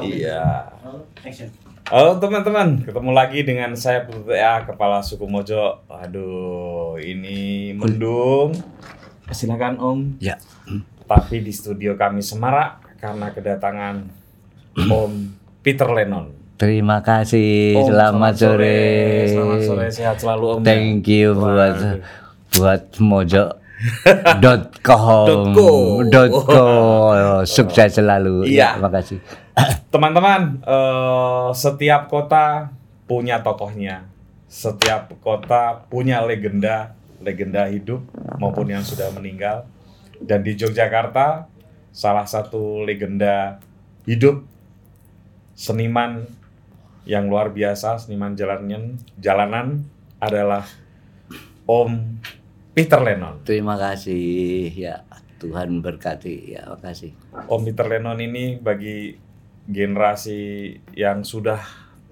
Iya. Halo teman-teman, ketemu lagi dengan saya PPA Kepala Suku Mojo. Aduh, ini mendung. Silakan Om. Ya. Tapi di studio kami semarak karena kedatangan Om Peter Lennon. Terima kasih. Om, selamat, sore. Selamat sore, sehat selalu Om. ya. Thank you buat buat mojo dot com Dot co. dot co sukses selalu Iya. terima kasih Teman-teman, eh, setiap kota punya tokohnya. Setiap kota punya legenda, legenda hidup maupun yang sudah meninggal. Dan di Yogyakarta, salah satu legenda hidup seniman yang luar biasa, seniman jalanan, jalanan adalah Om Peter Lennon. terima kasih. Ya Tuhan berkati. Ya makasih. Om Peter Lennon ini bagi generasi yang sudah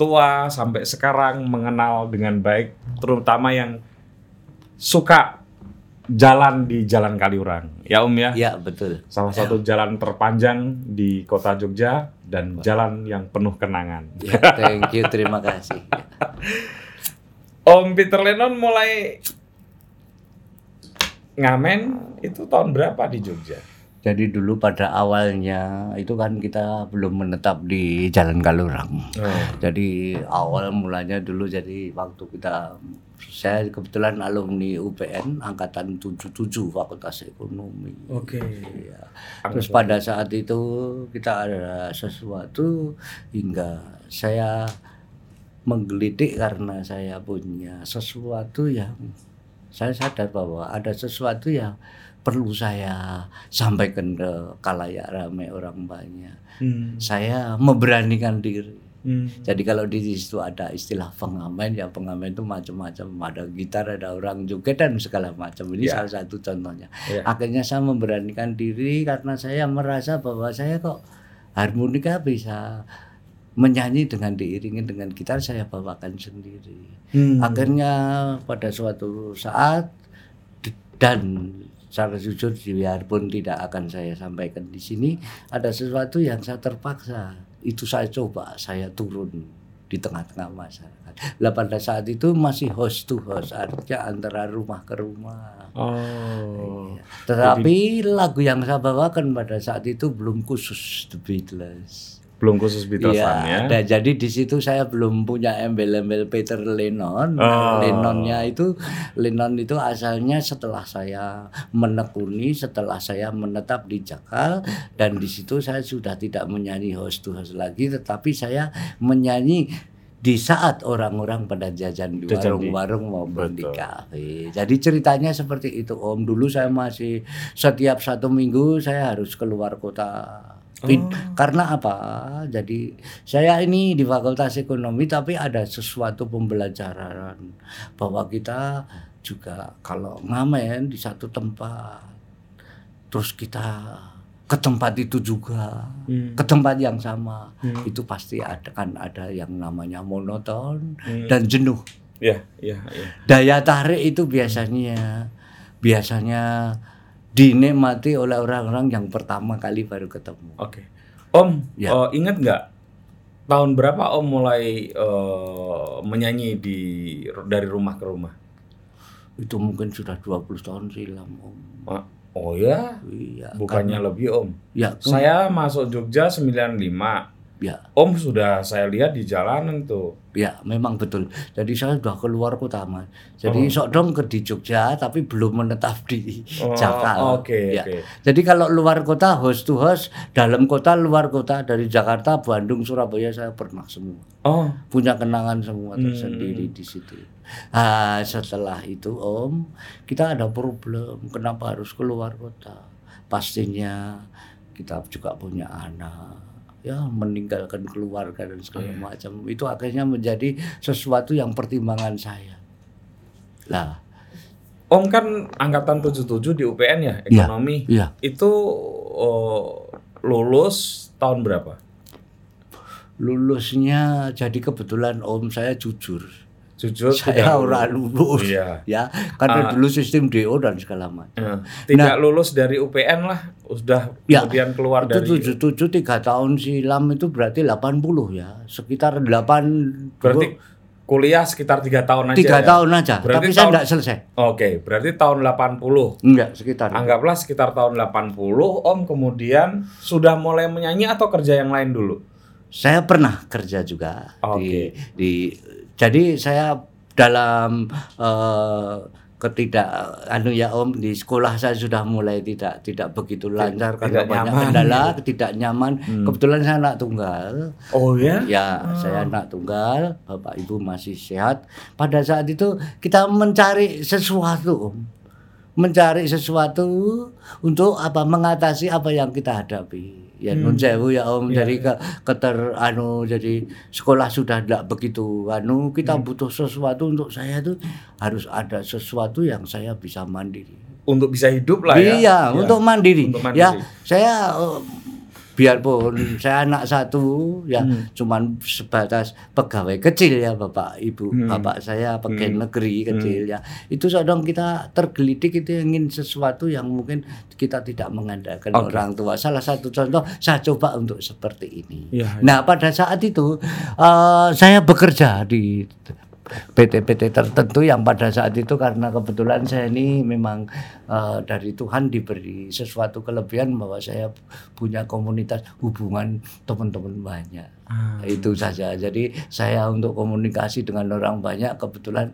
tua sampai sekarang mengenal dengan baik, terutama yang suka jalan di Jalan Kaliurang. Ya Om ya, ya betul. Salah satu jalan terpanjang di kota Jogja dan jalan yang penuh kenangan. ya thank you. Terima kasih. Om Peter Lennon mulai ngamen itu tahun berapa di Jogja? jadi dulu pada awalnya itu kan kita belum menetap di Jalan Kalurang Oh. Jadi awal mulanya dulu jadi waktu kita saya kebetulan alumni UPN angkatan 77 Fakultas Ekonomi. Oke. Ya. Terus pada saat itu kita ada sesuatu hingga saya menggelitik karena saya punya sesuatu yang saya sadar bahwa ada sesuatu yang perlu saya sampaikan ke kalayak ramai orang banyak. Hmm. Saya memberanikan diri. Hmm. Jadi kalau di situ ada istilah pengamen, ya pengamen itu macam-macam. Ada gitar, ada orang joget dan segala macam. Ini Ya. salah satu contohnya. Ya. Akhirnya saya memberanikan diri karena saya merasa bahwa saya kok harmonika bisa menyanyi dengan diiringi dengan gitar saya bawakan sendiri. Hmm. Akhirnya pada suatu saat dan secara jujur biarpun tidak akan saya sampaikan di sini ada sesuatu yang saya terpaksa itu saya coba saya turun di tengah-tengah masyarakat. Lah pada saat itu masih host to host artinya antara rumah ke rumah. Oh. Tetapi lagu yang saya bawakan pada saat itu belum khusus The Beatles. Belum khusus Beatlesan ya. Iya, dan jadi di situ saya belum punya embel-embel Peter Lennon. Oh. Lennonnya itu Lennon itu asalnya setelah saya menekuni, setelah saya menetap di Jakal dan di situ saya sudah tidak menyanyi host to host lagi, tetapi saya menyanyi di saat orang-orang pada jajan di warung-warung maupun di Betul. kafe. Jadi ceritanya seperti itu Om. Dulu saya masih setiap satu minggu saya harus keluar kota. Pin- Karena apa? Jadi saya ini di Fakultas Ekonomi tapi ada sesuatu pembelajaran bahwa kita juga kalau ngamen di satu tempat terus kita ke tempat itu juga Hmm. ke tempat yang sama itu pasti ada kan ada yang namanya monoton Hmm. dan jenuh Ya, ya, ya. daya tarik itu biasanya biasanya dinikmati oleh orang-orang yang pertama kali baru ketemu. Oke. Om, Ya. eh, ingat nggak tahun berapa Om mulai eh, menyanyi di dari rumah ke rumah? Itu mungkin sudah 20 tahun silam, Om. Ah, Oh ya, Iya. bukannya lebih Om. Ya, Saya masuk Jogja 95. Ya, Om sudah saya lihat di jalanan tuh. ya, memang betul. Jadi saya sudah keluar kota, Mas. Oh. Jadi sok dong ke di Jogja tapi belum menetap di Oh, Jakarta. Oke, Ya. oke. Jadi kalau luar kota host to host, dalam kota luar kota dari Jakarta, Bandung, Surabaya saya pernah semua. Oh, punya kenangan semua Hmm. tersendiri di situ. Ah, setelah itu Om, kita ada problem. Kenapa harus keluar kota? Pastinya kita juga punya anak, ya meninggalkan keluarga dan segala Iya. macam. Itu akhirnya menjadi sesuatu yang pertimbangan saya. Lah, Om kan angkatan 77 di UPN ya, Iya. ekonomi. iya. Itu oh, lulus tahun berapa? Lulusnya jadi kebetulan Om saya jujur. Jujur saya tidak ora lulus. Iya. Ya, karena Ah. dulu sistem DO dan segala macam. Eh, tidak lulus dari UPN lah, sudah Nah. Ya, kemudian keluar Itu dari tujuh tujuh tiga tahun silam itu berarti 80 ya, sekitar 8 berarti kuliah sekitar tiga tahun aja. tiga ya? tahun aja. Berarti tapi saya tahun- enggak selesai. Oke, berarti tahun 80. Enggak, sekitar. Anggaplah sekitar tahun 80, Om kemudian sudah mulai menyanyi atau kerja yang lain dulu? Saya pernah kerja juga di Oke. di jadi saya dalam eh, ketidak anu ya Om di sekolah saya sudah mulai tidak tidak begitu lancar karena tidak banyak nyaman. kendala, tidak nyaman. Hmm. Kebetulan saya anak tunggal. Oh ya? Ya, saya anak tunggal, Bapak Ibu masih sehat. Pada saat itu kita mencari sesuatu, Om. Mencari sesuatu untuk apa mengatasi apa yang kita hadapi. Ya nun sewu ya Om, Ya, jadi ke keter anu jadi sekolah sudah tidak begitu anu kita butuh sesuatu untuk saya itu harus ada sesuatu yang saya bisa mandiri. Untuk bisa hidup lah ya. Iya, untuk mandiri. Untuk mandiri. Ya, saya eh, biarpun saya anak satu ya Hmm. cuman sebatas pegawai kecil ya Bapak Ibu. Hmm. Bapak saya pegawai negeri kecil ya. Itu sedang kita tergelitik itu ingin sesuatu yang mungkin kita tidak mengandalkan Oke. orang tua. Salah satu contoh saya coba untuk seperti ini. Iya. Nah, pada saat itu eh, saya bekerja di PT-PT tertentu yang pada saat itu karena kebetulan saya ini memang eh, dari Tuhan diberi sesuatu kelebihan bahwa saya punya komunitas hubungan teman-teman banyak. Ah. Itu saja. Jadi saya untuk komunikasi dengan orang banyak kebetulan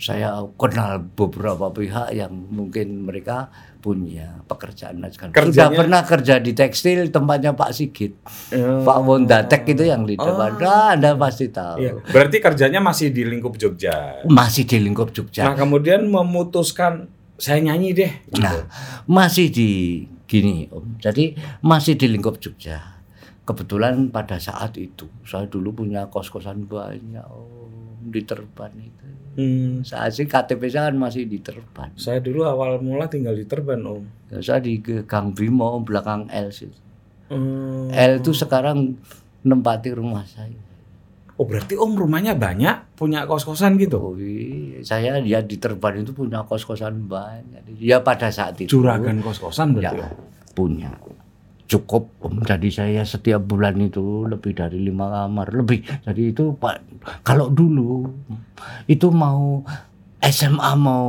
saya kenal beberapa pihak yang mungkin mereka punya pekerjaan dan Sudah pernah kerja di tekstil tempatnya Pak Sigit. Oh. Pak Wondatek itu yang di depan. Ah, Anda pasti tahu. Iya. Berarti kerjanya masih di lingkup Jogja. Masih di lingkup Jogja. Nah, kemudian memutuskan saya nyanyi deh. gitu. Nah, masih di gini Om. Jadi masih di lingkup Jogja. Kebetulan pada saat itu saya dulu punya kos-kosan banyak Om di Terban itu. Hmm, Saat sih KTP saya kan masih di Terban. saya dulu awal mula tinggal di Terban, Om. Ya, Saya di Gang Bimo Om, belakang L situ. Hmm. L itu sekarang nempati rumah saya. Oh, berarti Om rumahnya banyak, punya kos-kosan gitu. Oh, iya. saya ya di Terban itu punya kos-kosan banyak. Ya pada saat itu. Juragan kos-kosan berarti. Ya, Om? punya cukup. Om. jadi saya setiap bulan itu lebih dari lima kamar. Lebih jadi itu pak kalau dulu itu mau SMA mau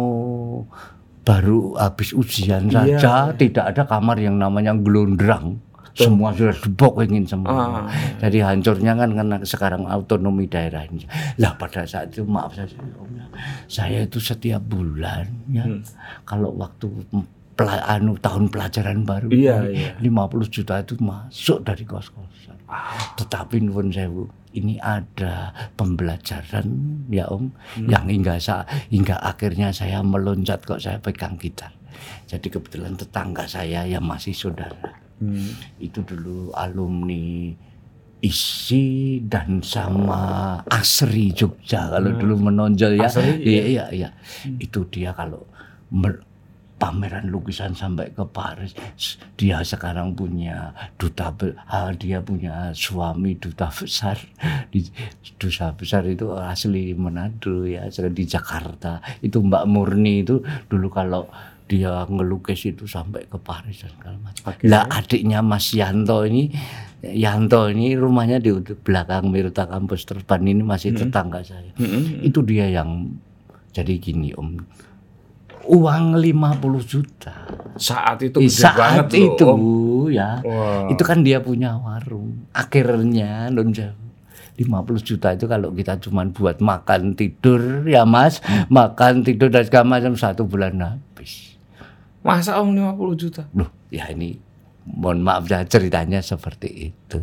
baru habis ujian Iya, saja tidak ada kamar yang namanya gelondrang. Semua sudah dibok ingin semua. Ah. jadi hancurnya kan karena sekarang otonomi daerahnya. Lah pada saat itu maaf saya ya, saya itu setiap bulan ya Hmm. kalau waktu anu tahun pelajaran baru. Iya, iya. 50 juta itu masuk dari kos-kosan. Tetapi nuwun sewu, ini ada pembelajaran ya Om yang hingga sa hingga akhirnya saya meloncat kok saya pegang gitar. Jadi kebetulan tetangga saya yang masih saudara. Hmm. itu dulu alumni isi dan sama Asri Jogja kalau dulu menonjol ya. Asri, iya iya. iya itu dia kalau pameran lukisan sampai ke Paris dia sekarang punya duta dia punya suami duta besar di duta besar itu asli Manado ya di Jakarta itu Mbak Murni itu dulu kalau dia ngelukis itu sampai ke Paris dan segala macam. Oke. Lah adiknya Mas Yanto ini Yanto ini rumahnya di belakang Mirta kampus Terban ini masih tetangga saya. Hmm. Itu dia yang jadi gini Om. Uang 50 juta. Saat itu gede banget saat loh, itu Om. ya. Wah. Itu kan dia punya warung. Akhirnya non jauh. 50 juta itu kalau kita cuman buat makan tidur ya Mas, makan tidur dan segala macam satu bulan habis. Masa Om 50 juta? Loh, ya ini mohon maaf ya ceritanya seperti itu.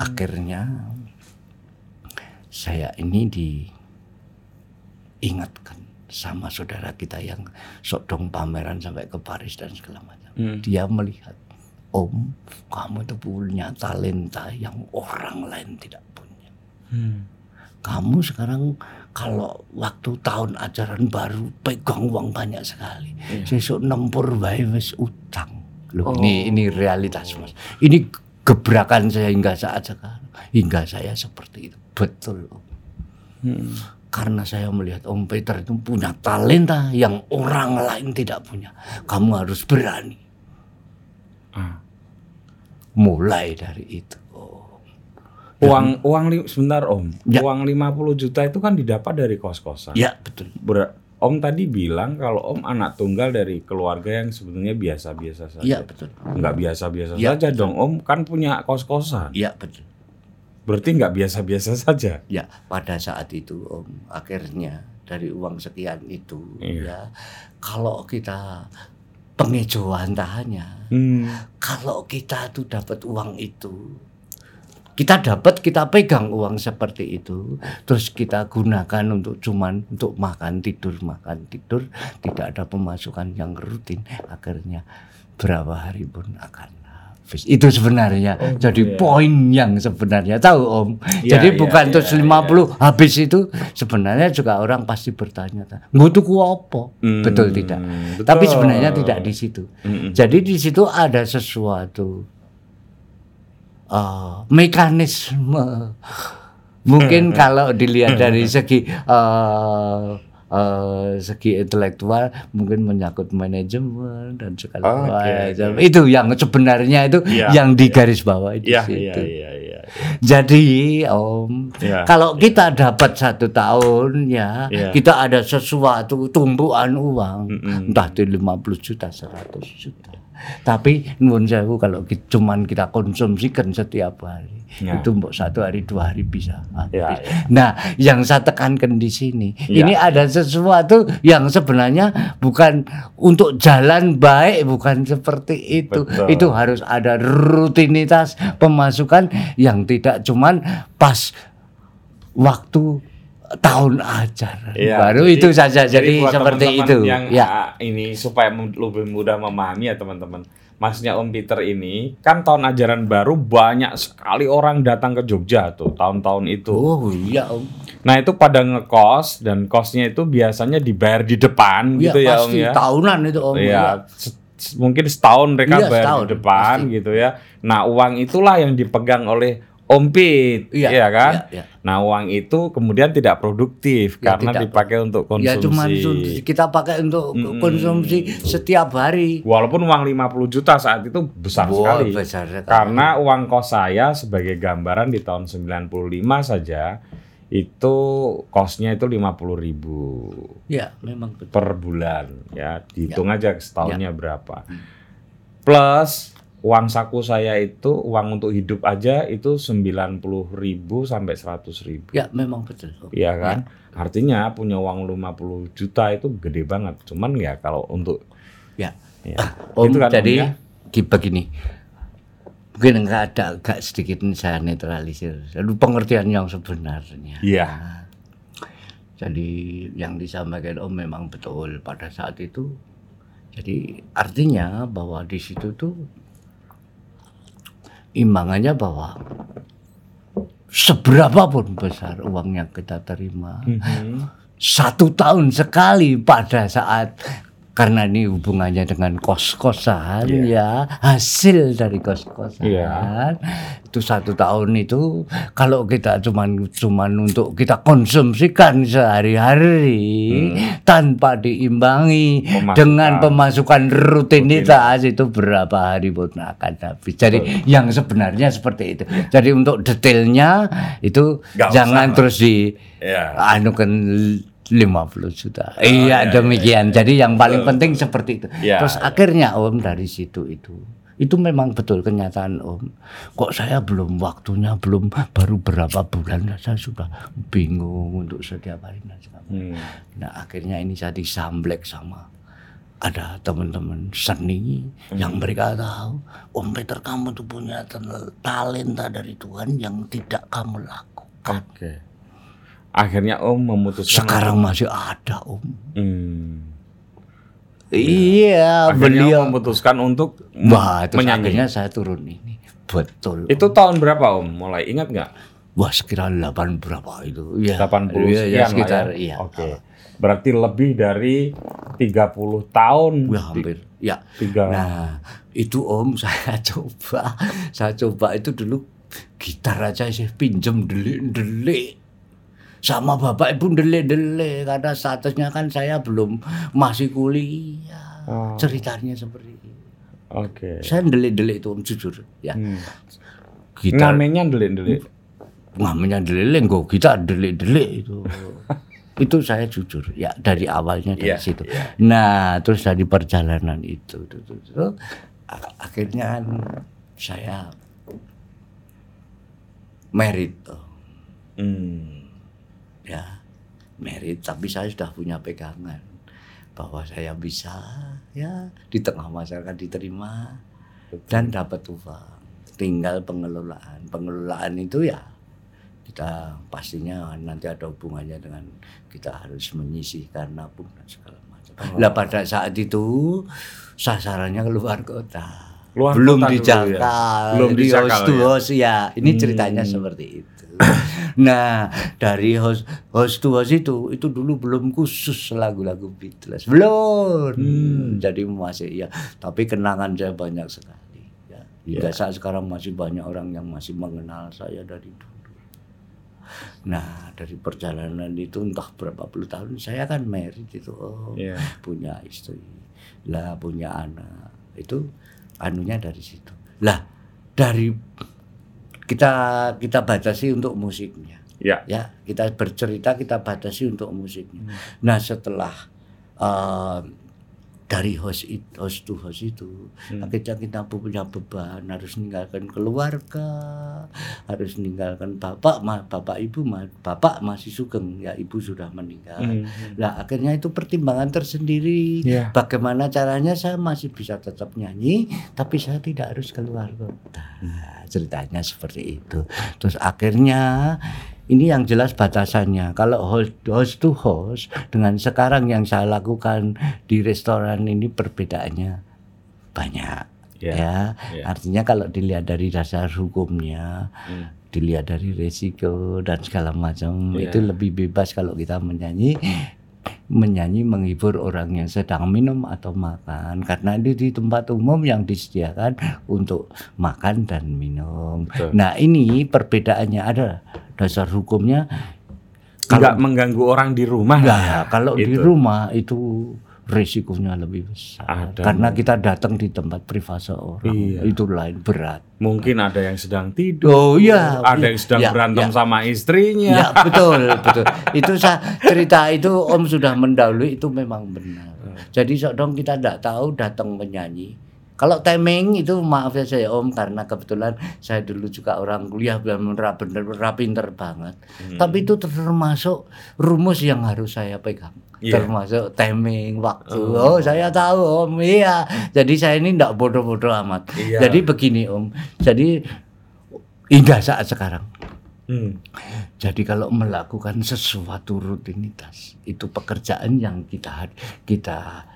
Akhirnya saya ini diingatkan sama saudara kita yang sodong pameran sampai ke Paris dan segala macam. Hmm. Dia melihat, Om, kamu itu punya talenta yang orang lain tidak punya. Hmm. Kamu sekarang kalau waktu tahun ajaran baru pegang uang banyak sekali. Sesuk nempur wae wis utang. Loh, Oh. ini ini realitas Mas. Ini gebrakan saya hingga saat sekarang. Hingga saya seperti itu. Betul. Om. Hmm. Karena saya melihat Om Peter itu punya talenta yang orang lain tidak punya. Kamu harus berani. Ah. Mulai dari itu. Om. Uang uang sebentar Om. Ya. Uang 50 juta itu kan didapat dari kos-kosan. Ya betul. Ber- Om tadi bilang kalau Om anak tunggal dari keluarga yang sebetulnya biasa-biasa saja. Ya betul. Nggak biasa-biasa Ya, saja dong Om kan punya kos-kosan. Ya betul. Berarti nggak biasa-biasa saja. Ya pada saat itu Om akhirnya dari uang sekian itu Iya. ya kalau kita pengejauhan tahannya Hmm. kalau kita tuh dapat uang itu kita dapat kita pegang uang seperti itu terus kita gunakan untuk cuman untuk makan tidur makan tidur tidak ada pemasukan yang rutin akhirnya berapa hari pun akan habis itu sebenarnya Oh, jadi iya. poin yang sebenarnya tahu om Iya, jadi iya, bukan iya, terus 50 habis itu sebenarnya juga orang pasti bertanya tuh apa Hmm, betul tidak betul. tapi sebenarnya tidak di situ Mm-mm. jadi di situ ada sesuatu eh, mekanisme. Mungkin kalau dilihat dari segi eh, eh, segi intelektual mungkin menyangkut manajemen dan segala Oke, macam. Itu yang sebenarnya itu Iya, yang di garis bawah di Iya, situ. iya, iya, iya. Jadi Om, Iya. kalau kita dapat satu tahun ya, Iya. kita ada sesuatu tumpuan uang, Mm-mm. entah itu 50 juta, 100 juta. Tapi nuwun sewu kalau cuman kita konsumsikan setiap hari, Ya. itu mbok satu hari dua hari bisa habis. Ya, ya. Nah, yang saya tekankan di sini, Ya. ini ada sesuatu yang sebenarnya bukan untuk jalan baik, bukan seperti itu. Betul. Itu harus ada rutinitas pemasukan yang tidak cuman pas waktu tahun ajaran. Iya, Baru jadi- itu saja. Jadi, buat seperti teman-teman itu. Yang ya. ah, ini supaya lebih mudah memahami ya teman-teman. Maksudnya Om Peter ini kan tahun ajaran baru banyak sekali orang datang ke Jogja tuh tahun-tahun itu. Oh iya Om. Nah itu pada ngekos dan kosnya itu biasanya dibayar di depan Iya, gitu ya Om ya. tahunan itu Om. Iya, se- se- mungkin setahun mereka Iya, bayar setahun, di depan pasti. gitu ya. Nah uang itulah yang dipegang oleh Om Pit, Iya, iya kan? iya, iya. Nah uang itu kemudian tidak produktif Ya, karena tidak. dipakai untuk Ya konsumsi. cuma kita pakai untuk konsumsi setiap hari. Walaupun uang 50 juta saat itu besar Wah, sekali. besar sekali. Karena uang kos saya sebagai gambaran di tahun 95 saja itu kosnya itu 50 ribu Ya, memang betul. per bulan ya dihitung aja setahunnya berapa Hmm. plus uang saku saya itu uang untuk hidup aja itu 90 ribu sampai 100 ribu Ya, memang betul. Iya kan artinya punya uang 50 juta itu gede banget cuman ya kalau untuk Ya. ya, Om, gitu kan, jadi ya? gi- begini. Mungkin enggak ada agak sedikit saya netralisir. Lalu pengertian yang sebenarnya. Iya. Jadi yang disampaikan Om memang betul pada saat itu. Jadi artinya bahwa di situ tuh imbangannya bahwa seberapa pun besar uang yang kita terima Mhm. satu tahun sekali pada saat karena ini hubungannya dengan kos-kosan ya hasil dari kos-kosan Iya. itu satu tahun itu kalau kita cuman cuman untuk kita konsumsikan sehari-hari tanpa diimbangi Pemasukan. dengan pemasukan rutinitas itu berapa hari pun akan habis jadi yang sebenarnya seperti itu jadi untuk detailnya itu Nggak jangan usah. terus di Iya. anu kan 50 juta. iya, iya demikian. Jadi yang paling penting seperti itu. Iya, Terus akhirnya Om dari situ itu itu memang betul kenyataan Om. Kok saya belum waktunya belum baru berapa bulan saya sudah bingung untuk setiap hari. Hmm. Nah akhirnya ini saya disamblek sama ada teman-teman seni yang mereka tahu Om Peter kamu tuh punya tal- talenta dari Tuhan yang tidak kamu lakukan. Oke. Akhirnya Om memutuskan Sekarang masih ada Om. Hmm. Iya, Akhirnya beliau. Om memutuskan untuk Wah, terus menyanyi. akhirnya saya turun ini. Betul. Itu tahun berapa Om? Mulai ingat nggak? Wah, sekitar 8 berapa itu? Iya. 80 Iya, sekian ya, lah sekitar ya. iya. Oke. Berarti lebih dari 30 tahun. Wah, hampir. Ya. Tiga. Nah, itu Om saya coba. Saya coba itu dulu gitar aja saya pinjem delik-delik. Sama bapak ibu dele-dele karena statusnya kan saya belum masih kuliah. Oh. Ceritanya seperti itu. Oke. Saya dele-dele itu om jujur ya. Hmm. Kita Namanya delik-delik. namanya dele kok kita dele-dele itu. itu saya jujur ya dari awalnya dari Iya, situ. Nah, terus dari perjalanan itu, itu, itu, itu, ak- akhirnya saya merit. Hmm. Ya merit tapi saya sudah punya pegangan bahwa saya bisa ya di tengah masyarakat diterima dan dapat uang tinggal pengelolaan pengelolaan itu ya kita pastinya nanti ada hubungannya dengan kita harus menyisihkan nabung dan segala macam. Lah pada saat itu sasarannya keluar kota. Luar belum kota ya? Belum Di host ya? host ya. Ini ceritanya Hmm. seperti itu. Nah, dari host host to host itu itu dulu belum khusus lagu-lagu Beatles. Belum. Hmm. Jadi masih ya, tapi kenangan saya banyak sekali ya. Hingga saat sekarang masih banyak orang yang masih mengenal saya dari dulu. Nah, dari perjalanan itu entah berapa puluh tahun saya kan married itu. Oh, Iya. punya istri. Lah punya anak. Itu anunya dari situ. Lah, dari kita kita batasi untuk musiknya. Ya. ya kita bercerita kita batasi untuk musiknya. Nah setelah eh, dari host it- host to host itu. Akhirnya kita punya beban. Harus meninggalkan keluarga harus meninggalkan bapak ma, bapak ibu ma, bapak masih sugeng ya ibu sudah meninggal. Hmm. Nah akhirnya itu pertimbangan tersendiri. Iya. bagaimana caranya? Saya masih bisa tetap nyanyi tapi saya tidak harus keluar kota. Nah, ceritanya seperti itu. Terus akhirnya ini yang jelas batasannya kalau host, host to host dengan sekarang yang saya lakukan di restoran ini perbedaannya banyak Iya, ya iya. artinya kalau dilihat dari dasar hukumnya Hmm. dilihat dari resiko dan segala macam Iya. itu lebih bebas kalau kita menyanyi menyanyi menghibur orang yang sedang minum atau makan karena itu di tempat umum yang disediakan untuk makan dan minum. Betul. Nah ini perbedaannya ada dasar hukumnya Nggak mengganggu orang di rumah. Ya? kalau di Itu. rumah itu risikonya lebih besar Ada. karena kita datang di tempat privasi orang Iya. itu lain berat. Mungkin ada yang sedang tidur. Oh iya, Ada yang sedang Ya, berantem ya. sama istrinya. Ya betul betul. Itu saya cerita itu Om sudah mendahului itu memang benar. Jadi dong kita tidak tahu datang menyanyi. Kalau timing itu maaf ya saya Om karena kebetulan saya dulu juga orang kuliah benar benar benar pinter banget. Tapi itu termasuk rumus yang harus saya pegang. Iya. Termasuk timing waktu. Oh. saya tahu Om. Iya. Jadi saya ini tidak bodoh-bodoh amat. Iya. Jadi begini Om. Jadi hingga saat sekarang Hmm. jadi kalau melakukan sesuatu rutinitas itu pekerjaan yang kita kita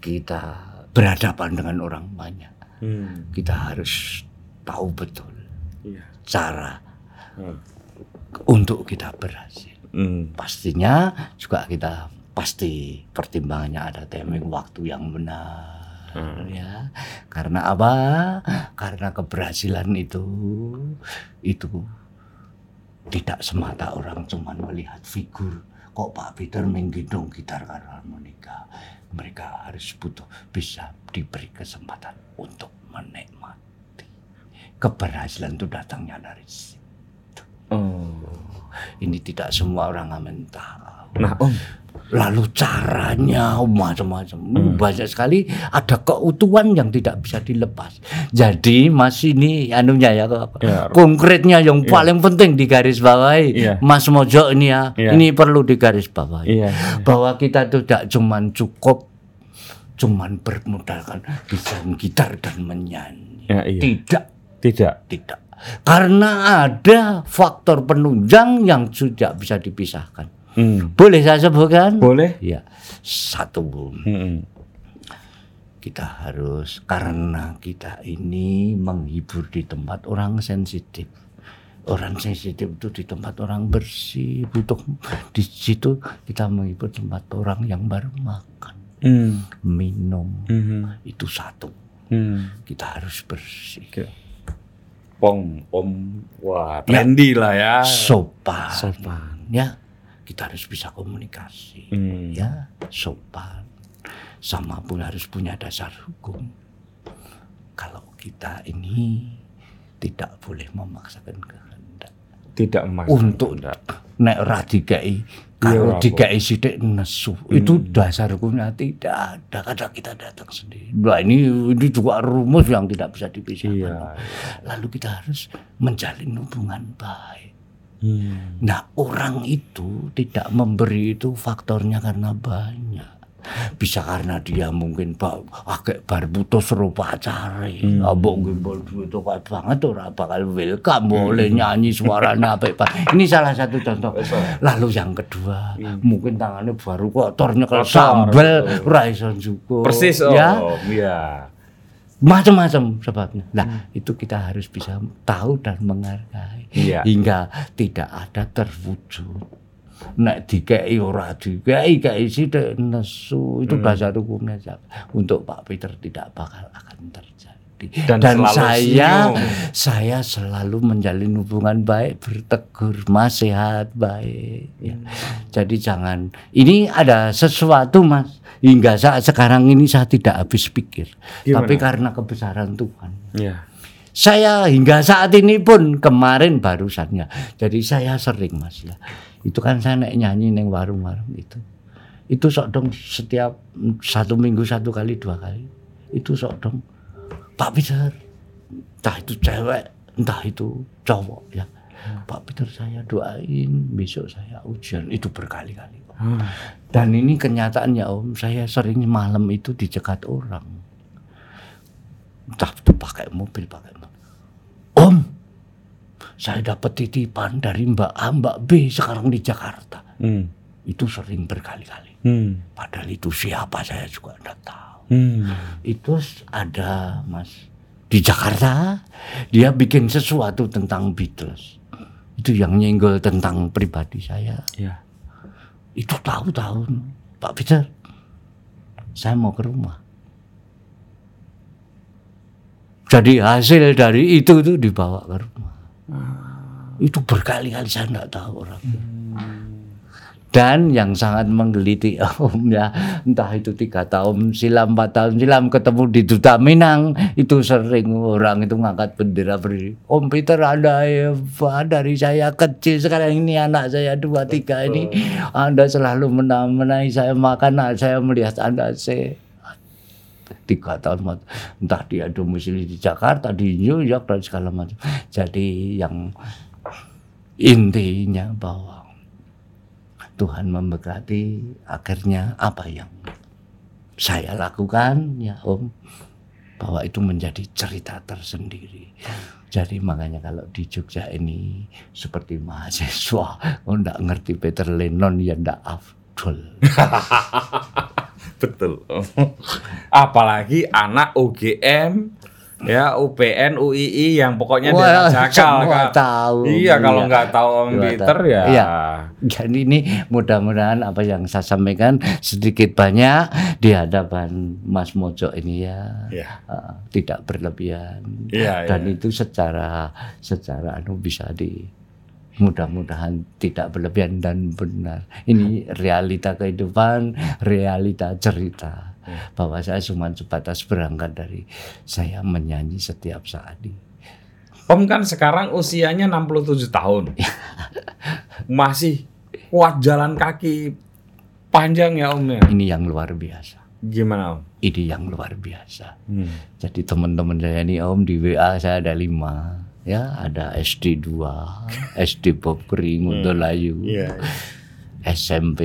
kita berhadapan dengan orang banyak. Hmm. Kita harus tahu betul Iya. cara Hmm. untuk kita berhasil. Hmm. Pastinya juga kita pasti pertimbangannya ada timing waktu yang benar. ya. Karena apa? Karena keberhasilan itu itu tidak semata orang cuman melihat figur. Kok Pak Peter main gendong gitar harmonika? Mereka harus butuh bisa diberi kesempatan untuk menikmati. Keberhasilan itu datangnya dari situ. Oh. ini tidak semua orang amin tahu. Nah, Om. Lalu caranya macam-macam Hmm. banyak sekali ada keutuhan yang tidak bisa dilepas jadi mas ini anunya ya, Ya. konkretnya yang paling penting di garis bawahi Iya. mas Mojo ini ya Iya. ini perlu di garis bawahi Iya. bahwa kita tidak cuman cukup cuman bermodalkan bisa gitar dan menyanyi Ya, iya. tidak Tidak. tidak karena ada faktor penunjang yang sudah bisa dipisahkan Hmm. boleh saya sebutkan Boleh? Ya, satu Hmm. kita harus karena kita ini menghibur di tempat orang sensitif. Orang sensitif itu di tempat orang bersih, butuh di situ kita menghibur tempat orang yang baru makan, Hmm. minum. Hmm. Itu satu. Hmm. Kita harus bersih. Oke. Pong, Om. Wah, trendy lah ya. Sopan. Sopan. Ya. Kita harus bisa komunikasi. Hmm. ya sopan. Sama pun harus punya dasar hukum. Kalau kita ini tidak boleh memaksakan kehendak. Tidak emas. untuk nek ora dikai kalau Iya, Hmm. dikai sidik nesu. Itu dasar hukumnya. Tidak ada. Kadang kita datang sendiri. Nah ini ini juga rumus yang tidak bisa dipisahkan. Iya. lalu kita harus menjalin hubungan baik Hmm. Nah orang itu tidak memberi itu faktornya karena banyak. Bisa karena dia mungkin pak agak bar putus seru pacare. Hmm. Abok gimbal duit kok banget ora bakal welcome boleh nyanyi suaranya apa Pak. Ini salah satu contoh. Lalu yang kedua, mungkin tangannya baru kotor nyekel Kotor, sambel iso njukur. Persis Om. ya Iya. Macam-macam sebabnya. Nah, itu kita harus bisa tahu dan menghargai Iya. hingga tidak ada terwujud. Nek dikei ora dikei kei sithik nesu itu dasar hukumnya siapa? Untuk Pak Peter tidak bakal akan terjadi. Dan Dan, saya senyum. saya selalu menjalin hubungan baik, bertegur, mas sehat baik. ya. Jadi jangan ini ada sesuatu mas hingga saat sekarang ini saya tidak habis pikir, Gimana? tapi karena kebesaran Tuhan. Iya. Saya hingga saat ini pun kemarin barusannya. Jadi saya sering mas ya. Itu kan saya naik nyanyi neng warung-warung itu. Itu sok dong setiap satu minggu satu kali dua kali. Itu sok dong. Pak Peter, entah itu cewek, entah itu cowok ya. Pak Peter saya doain besok saya ujian itu berkali-kali. Dan ini kenyataannya Om, saya sering malam itu dicegat orang. Entah itu pakai mobil, pakai mobil. Om, saya dapat titipan dari Mbak A, Mbak B sekarang di Jakarta. Hmm. Itu sering berkali-kali. Hmm. Padahal itu siapa saya juga tidak tahu. Hmm. Itu ada Mas di Jakarta, dia bikin sesuatu tentang Beatles. Itu yang nyenggol tentang pribadi saya. Iya. Itu tahu-tahu Pak Peter. Saya mau ke rumah. Jadi hasil dari itu tuh dibawa ke rumah. Itu berkali-kali saya tidak tahu orang dan yang sangat menggeliti om ya entah itu tiga tahun silam empat tahun silam ketemu di duta Minang itu sering orang itu ngangkat bendera berdiri Om Peter ada ya Pak, dari saya kecil sekarang ini anak saya dua tiga ini anda selalu menamai saya makan saya melihat anda sehat tiga tahun entah dia domisili di Jakarta di New York dan segala macam. Jadi yang intinya bahwa Tuhan memberkati akhirnya apa yang saya lakukan ya Om bahwa itu menjadi cerita tersendiri. Jadi makanya kalau di Jogja ini seperti mahasiswa, oh enggak ngerti Peter Lennon ya enggak afdol. Betul. Apalagi anak UGM, ya UPN, UII yang pokoknya Wah, Jakal. semua Kak. tahu. Iya, kalau Iya. nggak tahu Om Iya, Peter tahu. ya. Iya. Jadi ini mudah-mudahan apa yang saya sampaikan sedikit banyak di hadapan Mas Mojo ini ya Iya. eh, tidak berlebihan Iya, dan iya. itu secara secara anu bisa di mudah-mudahan tidak berlebihan dan benar. Ini realita kehidupan, realita cerita bahwa saya cuma sebatas berangkat dari saya menyanyi setiap saat di Om kan sekarang usianya 67 tahun. Masih kuat jalan kaki panjang ya Om ya. ini yang luar biasa. Gimana Om? Ini yang luar biasa. Hmm. Jadi teman-teman saya ini Om di WA saya ada lima ya ada SD 2 SD Bob Kering untuk Layu Iya. SMP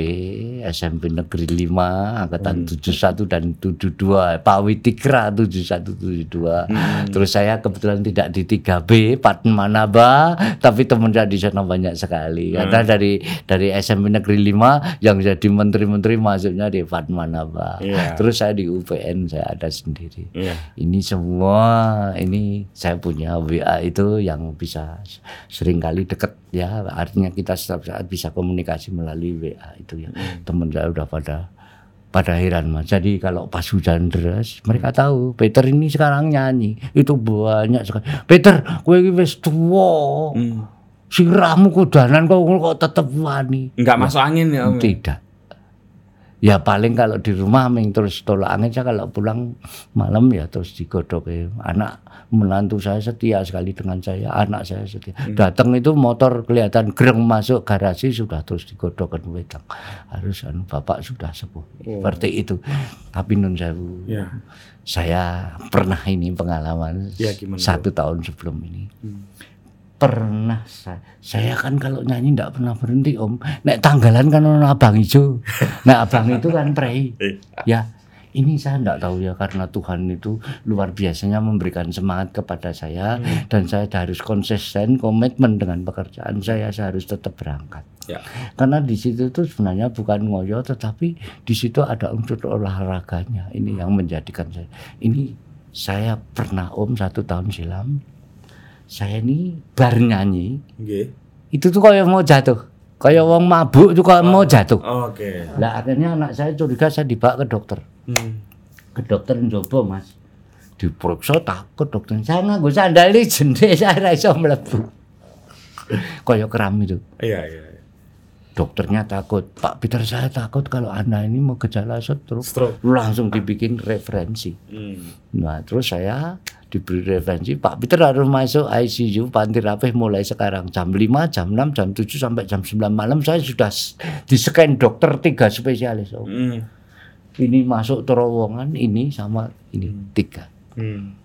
SMP Negeri 5 angkatan 71 dan 72 Pak Witikra 7172 terus saya kebetulan tidak di 3B Patmanaba tapi teman saya di sana banyak sekali. Karena dari dari SMP Negeri 5 yang jadi menteri-menteri masuknya di Patmanaba Iya. terus saya di UPN saya ada sendiri. Iya. ini semua ini saya punya WA itu yang bisa sering kali deket ya artinya kita setiap saat bisa komunikasi melalui WA itu ya teman saya udah pada pada heran mas jadi kalau pas hujan deras mereka tahu Peter ini sekarang nyanyi itu banyak sekali Peter gue wis tua Hmm. sirahmu kudanan kok kok tetep wani. Nggak masuk angin ya Om? Tidak. Ya paling kalau di rumah ming terus tolak angin saya kalau pulang malam ya terus digodok ya. Anak menantu saya setia sekali dengan saya, anak saya setia. Datang itu motor kelihatan gereng masuk garasi sudah terus digodokkan wedang. Harus anu bapak sudah sepuh. Seperti itu. Tapi nun sewu. Ya. Saya pernah ini pengalaman Ya, satu tahun sebelum ini. Pernah saya, saya kan kalau nyanyi tidak pernah berhenti om. Nek tanggalan kan ono abang hijau. Nah abang itu kan prei. Eh. Ya ini saya tidak tahu ya karena Tuhan itu luar biasanya memberikan semangat kepada saya dan saya harus konsisten komitmen dengan pekerjaan saya saya harus tetap berangkat. Ya. Karena di situ tuh sebenarnya bukan ngoyo tetapi di situ ada unsur olahraganya. Ini yang menjadikan saya. Ini saya pernah om satu tahun silam. Saya ini bar nyanyi Nggih. itu tuh kayak mau jatuh. Kayak wong mabuk tuh kayak mau jatuh. Oke. Lah akhirnya anak saya curiga saya dibawa ke dokter. Hmm. Ke dokter Njobo mas. Diperiksa takut dokter. Saya nganggo sandal ini jende saya ra iso mlebu. Kayak keram itu. Iya, iya. iya. Dokternya takut, Pak Peter saya takut kalau anda ini mau gejala stroke. Stroke. Langsung dibikin referensi. Hmm. Nah terus saya diberi referensi, Pak Peter harus masuk ICU Panti Rapih mulai sekarang jam 5, jam 6, jam 7 sampai jam 9 malam saya sudah di scan dokter tiga spesialis. Om. Hmm. Ini masuk terowongan ini sama ini tiga. Hmm.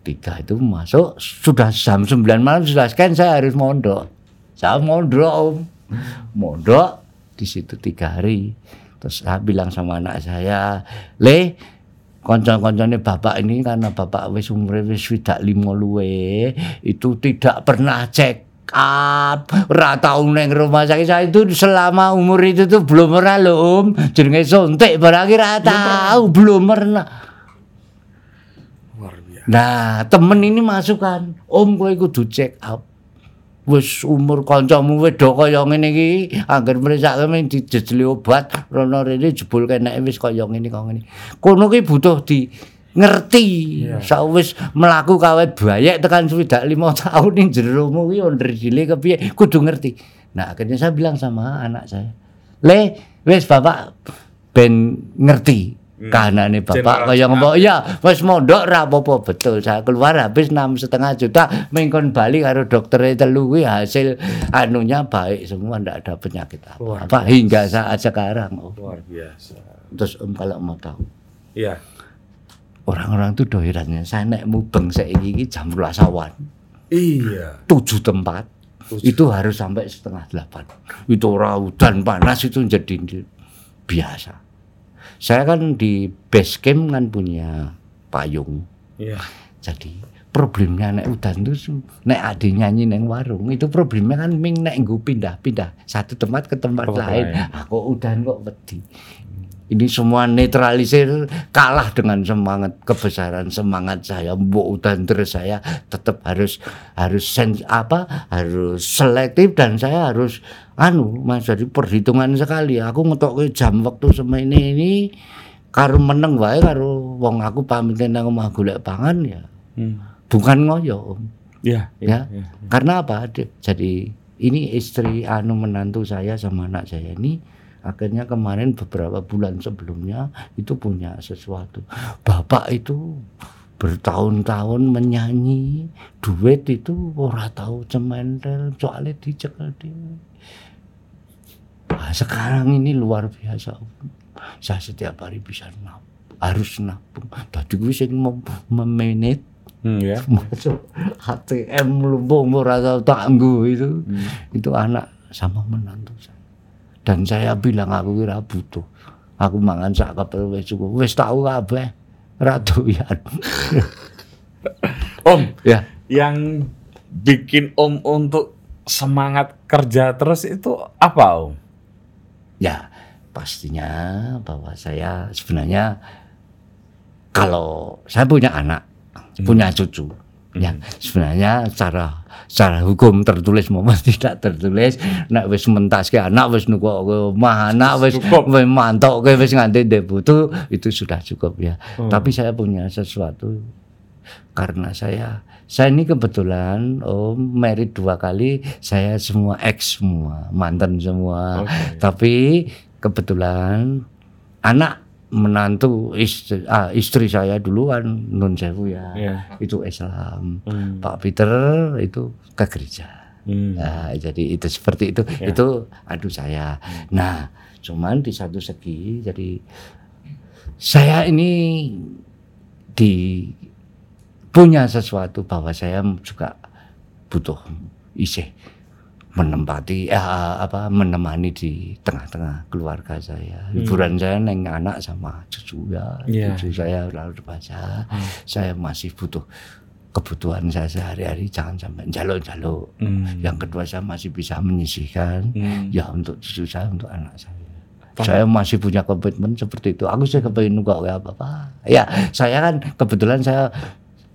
Tiga itu masuk sudah jam 9 malam sudah scan saya harus mondok. Saya mondok om. Mondok di situ tiga hari. Terus saya bilang sama anak saya, Le, konco-koncone bapak ini karena bapak wis umure wis swidak limo luwe, itu tidak pernah cek up. Ora tau neng rumah sakit. Saya itu selama umur itu tuh belum pernah loh om. Jenenge suntik barang ora tahu belum pernah. Nah, temen ini masukan, Om kowe kudu check up. Wis umur kancamu wedok kaya ngene iki, angger mrisak men dijejeli obat, rono rene jebul keneke wis kaya ngene kaya ngene. Kono ki butuh di ngerti. Sawis melaku kawet bayek tekan swidak lima tahun ning jeromu ki onder dile kepiye kudu ngerti. Nah akhirnya saya bilang sama anak saya le wis bapak ben ngerti kahanane bapak Generasi kaya ngomong iya wis mondok ra apa-apa betul saya keluar habis enam setengah juta mengkon bali karo dokter telu kuwi hasil anunya baik semua ndak ada penyakit apa, apa hingga saat sekarang. Oh. Luar biasa. terus om kalau mau tahu. Iya. orang-orang tuh doirannya saya naik mubeng saiki iki jam 12 awan Iya. tujuh tempat. Itu harus sampai setengah delapan. Itu ora hujan panas itu jadi biasa saya kan di base camp kan punya payung Iya. jadi problemnya nek udan itu su- nek ade nyanyi neng warung itu problemnya kan ming nek nggo pindah-pindah satu tempat ke tempat lain lain. Ah, kok udan kok wedi ini semua netralisir kalah dengan semangat kebesaran semangat saya mbok udan terus saya tetap harus harus sens apa harus selektif dan saya harus anu mas jadi perhitungan sekali aku ngetok jam waktu semene ini karo meneng wae karo wong aku pamit nang omah golek pangan ya Hmm. bukan ngoyo om Iya. ya iya. karena apa Di- jadi ini istri anu menantu saya sama anak saya ini akhirnya kemarin beberapa bulan sebelumnya itu punya sesuatu. Bapak itu bertahun-tahun menyanyi duet itu ora tahu cementel soalnya dicekel di Nah, sekarang ini luar biasa. Saya setiap hari bisa nabung harus nabung. Tadi gue sing mem- memanage Hmm, ya. masuk ATM lumbung ora tau tangguh itu. Hmm. itu anak sama menantu saya dan saya bilang aku kira butuh. Aku mangan sak kepel wis cukup. Wis tahu kabeh. Ora doyan. Om, ya. yang bikin Om untuk semangat kerja terus itu apa Om? ya pastinya bahwa saya sebenarnya kalau saya punya anak punya cucu ya sebenarnya secara secara hukum tertulis maupun tidak tertulis. Nek wis mentaske anak wis nukok ke omah anak wis mantok ke wis nganti ndek butuh itu sudah cukup ya. Hmm. tapi saya punya sesuatu. Karena saya saya ini kebetulan om married dua kali saya semua ex semua mantan semua. Oke. tapi kebetulan anak menantu istri, ah, istri saya duluan nun sewu ya Iya. itu Islam Hmm. Pak Peter itu ke gereja Hmm. Nah, jadi itu seperti itu. Ya. Itu aduh saya. Nah, cuman di satu segi jadi saya ini di punya sesuatu bahwa saya juga butuh isi menempati eh, apa menemani di tengah-tengah keluarga saya. Hiburan saya neng anak sama cucu ya. Iya. Cucu saya lalu baca. Hmm. Saya masih butuh kebutuhan saya sehari-hari jangan sampai jaluk-jaluk. Hmm. Yang kedua saya masih bisa menyisihkan Hmm. ya untuk cucu saya untuk anak saya. Saya masih punya komitmen seperti itu. Aku sih kepengen nggak kayak apa apa. Ya saya kan kebetulan saya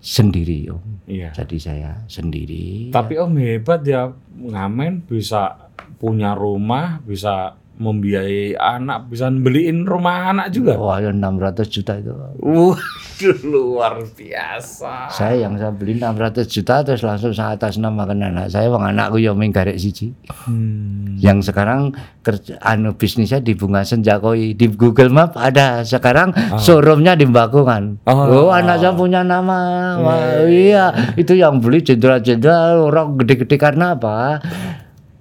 sendiri om. Iya. Jadi saya sendiri. Tapi Om hebat ya ngamen bisa punya rumah, bisa membiayai anak, bisa beliin rumah anak juga. Wah ya 600 juta itu. Waduh luar biasa. Saya yang saya beli 600 juta terus langsung saya atas namakan anak saya. Wong anakku yang garek siji. Hmm. Yang sekarang kerja anu bisnisnya di Bunga Senjakoi di Google Map ada sekarang showroomnya di Bakungan. Oh. Oh, anak saya punya nama. Wah, iya, itu yang beli jenderal-jenderal orang gede-gede karena apa?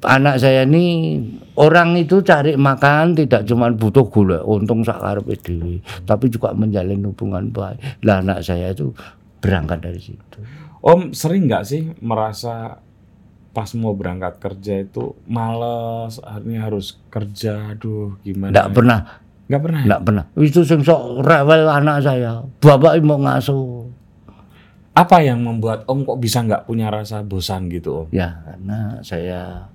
Anak saya ini orang itu cari makan tidak cuma butuh gula, untung sakar dhewe, tapi juga menjalin hubungan baik. Lah anak saya itu berangkat dari situ. Om sering nggak sih merasa pas mau berangkat kerja itu males, akhirnya harus kerja, aduh gimana? Enggak ya? pernah Nggak pernah. ya? Enggak pernah. Itu sing sok rewel anak saya. Bapak mau ngasuh. Apa yang membuat Om kok bisa nggak punya rasa bosan gitu Om? Ya, karena saya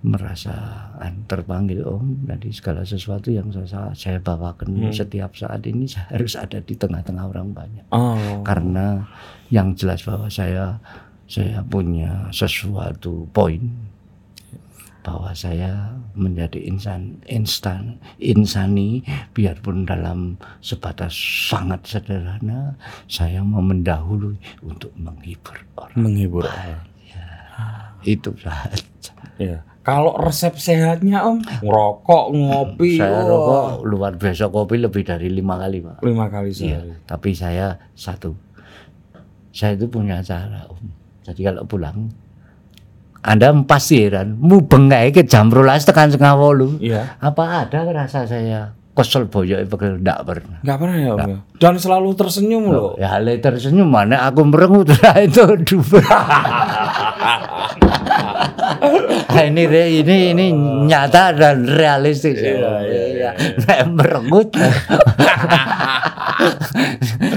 merasa an- terpanggil Om dari segala sesuatu yang saya saya bawakan Hmm. setiap saat ini saya harus ada di tengah-tengah orang banyak. Oh. Karena yang jelas bahwa saya saya punya sesuatu poin bahwa saya menjadi insan instan insani biarpun dalam sebatas sangat sederhana saya mau mendahului untuk menghibur orang menghibur. itu saja Ya. Kalau resep sehatnya Om, ngerokok, ngopi, saya wah, rokok luar biasa kopi lebih dari lima kali pak lima kali Iya, sehari. tapi saya satu. Saya itu punya cara, Om. Jadi kalau pulang Anda pasti heran, mu bengkai ke jam rolas tekan setengah wolu. Iya. Apa ada rasa saya kesel boyok pegel ndak pernah. Nggak pernah ya Om. ya? Dan selalu tersenyum loh. Ya hal tersenyum mana aku merengut itu dua. Nah, ini ini ini nyata dan realistis ya. Iya, iya, Iya. Nek merengut.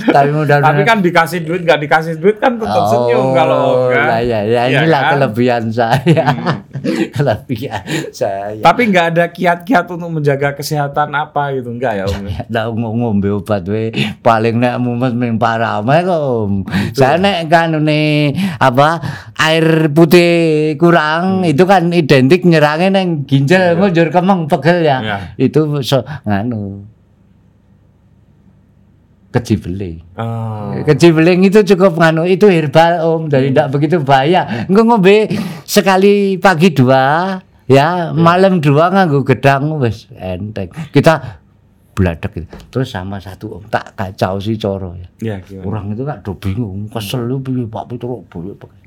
Tapi mudah Tapi kan dikasih duit, nggak dikasih duit kan tetap senyum kalau Om kan. lah, ya, ya, Iya inilah kan? kelebihan saya. kelebihan saya. Tapi nggak ada kiat-kiat untuk menjaga kesehatan apa gitu, enggak ya Om? ya? Lah ng- ngombe obat we paling nek mumet ming parame kok. Om. Saya nek kan apa air putih kurang itu kan identik nyerangnya neng ginjal ngujur kemeng pegel ya. Iya. Itu so nganu kecibeling. Oh. Kecibeling itu cukup nganu itu herbal om jadi tidak begitu bahaya. Engko ngombe sekali pagi dua ya malam dua nganggo gedang wis enteng. Kita bladek gitu. Terus sama satu om tak kacau si coro ya. Ya gimana? Orang itu kan do bingung kesel lu piye Pak pakai.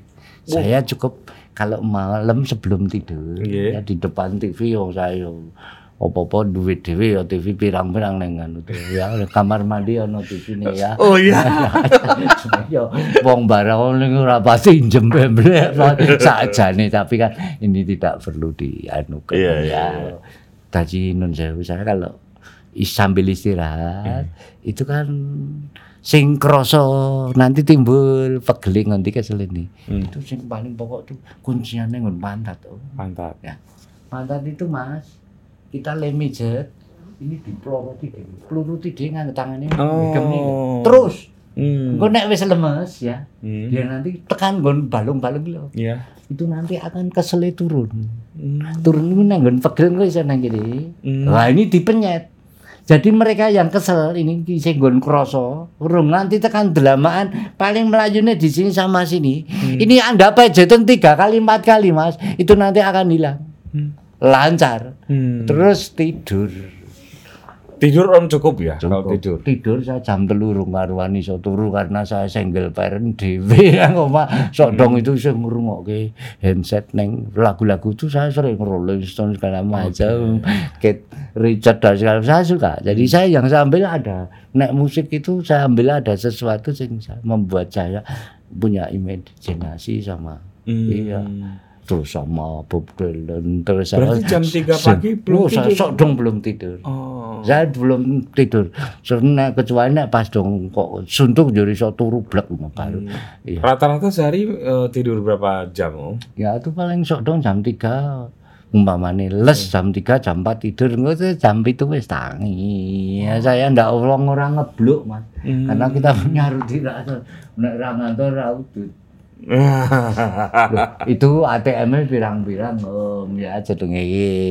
Saya cukup kalau malam sebelum tidur Iya. ya di depan TV yo saya opo-opo duit dhewe ya TV pirang-pirang neng anu tuh ya kamar mandi ono TV nih ya. Oh iya. Yo wong barang ning ora pasti jembe sajane tapi kan ini tidak perlu dianukan Iya, ya. iya, iya. Tadi nun sewu saya kalau sambil istirahat itu kan sing kroso nanti timbul pegeling nanti kesel ini. Hmm. Itu sing paling pokok tuh kunciannya ngun pantat oh. Mantap. Ya. Pantat itu Mas, kita lemijet ini dipeloroti dhewe. Peluruti dhewe nganggo tangane Oh. Terus Hmm. engko nek wis lemes ya, Hmm. dia nanti tekan nggon balung-balung lho. Iya. Itu nanti akan kesele turun. Hmm. Turun itu nang nggon pegel nang kene. Hmm. Wah, ini dipenyet. Jadi mereka yang kesel ini senggon kroso, urung nanti tekan delamaan paling melayunya di sini sama sini. Ini Anda pejetin tiga kali empat kali Mas, itu nanti akan hilang. Lancar. Hmm. Terus tidur. Tidur om cukup ya kalau Cukup. tidur. Tidur saya jam telu rung karuan iso turu karena saya single parent dhewe yang oma sok dong itu saya ngrungokke handset neng lagu-lagu itu saya sering Rolling Stone segala macam Kate Richard dan segala saya suka jadi saya yang saya ambil ada nek musik itu saya ambil ada sesuatu yang membuat saya punya imajinasi sama Hmm. Iya. Terus sama Bob Dylan terus saya- Berarti jam 3 pagi belum Oh, tidur? sok dong belum tidur. Oh. saya belum tidur. Karena kecuali nek pas dong kok suntuk jadi so turu blek baru. Iya. Rata-rata sehari eh, tidur berapa jam om? ya itu paling sok dong jam 3 umpamane les jam 3 jam 4 tidur ngono jam itu wis tangi. Ya saya ndak orang orang ngebluk mas. Karena kita punya rutinitas nek ra ngantor ra udut Loh, itu ATM-nya pirang-pirang om. Ya jedenge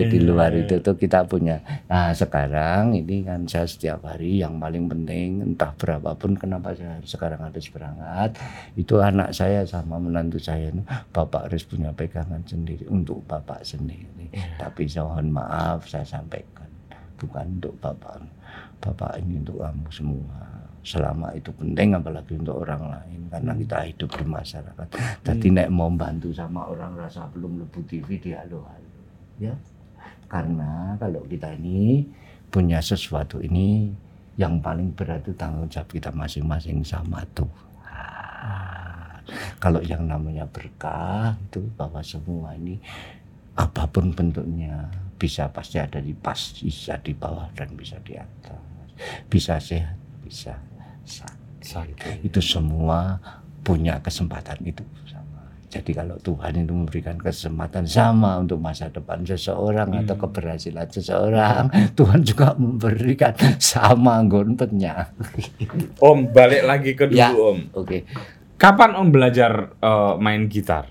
di luar itu tuh kita punya. Nah sekarang ini kan saya setiap hari yang paling penting entah berapapun kenapa saya harus sekarang harus berangkat itu anak saya sama menantu saya ini, bapak harus punya pegangan sendiri untuk bapak sendiri. Tapi saya mohon maaf saya sampaikan bukan untuk bapak. Bapak ini untuk kamu semua selama itu penting apalagi untuk orang lain karena kita hidup di masyarakat. Jadi nek mau bantu sama orang rasa belum lebu TV di halo halo ya. Karena kalau kita ini punya sesuatu ini yang paling berat itu tanggung jawab kita masing-masing sama Tuhan. Kalau yang namanya berkah itu bahwa semua ini apa pun bentuknya bisa pasti ada di pas bisa di bawah dan bisa di atas. Bisa sehat bisa sakit. Itu semua punya kesempatan itu. Sama. Jadi kalau Tuhan itu memberikan kesempatan sama untuk masa depan seseorang atau keberhasilan seseorang Tuhan juga memberikan sama gonpetnya Om balik lagi ke dulu Ya. om. oke. Kapan om belajar eh, main gitar?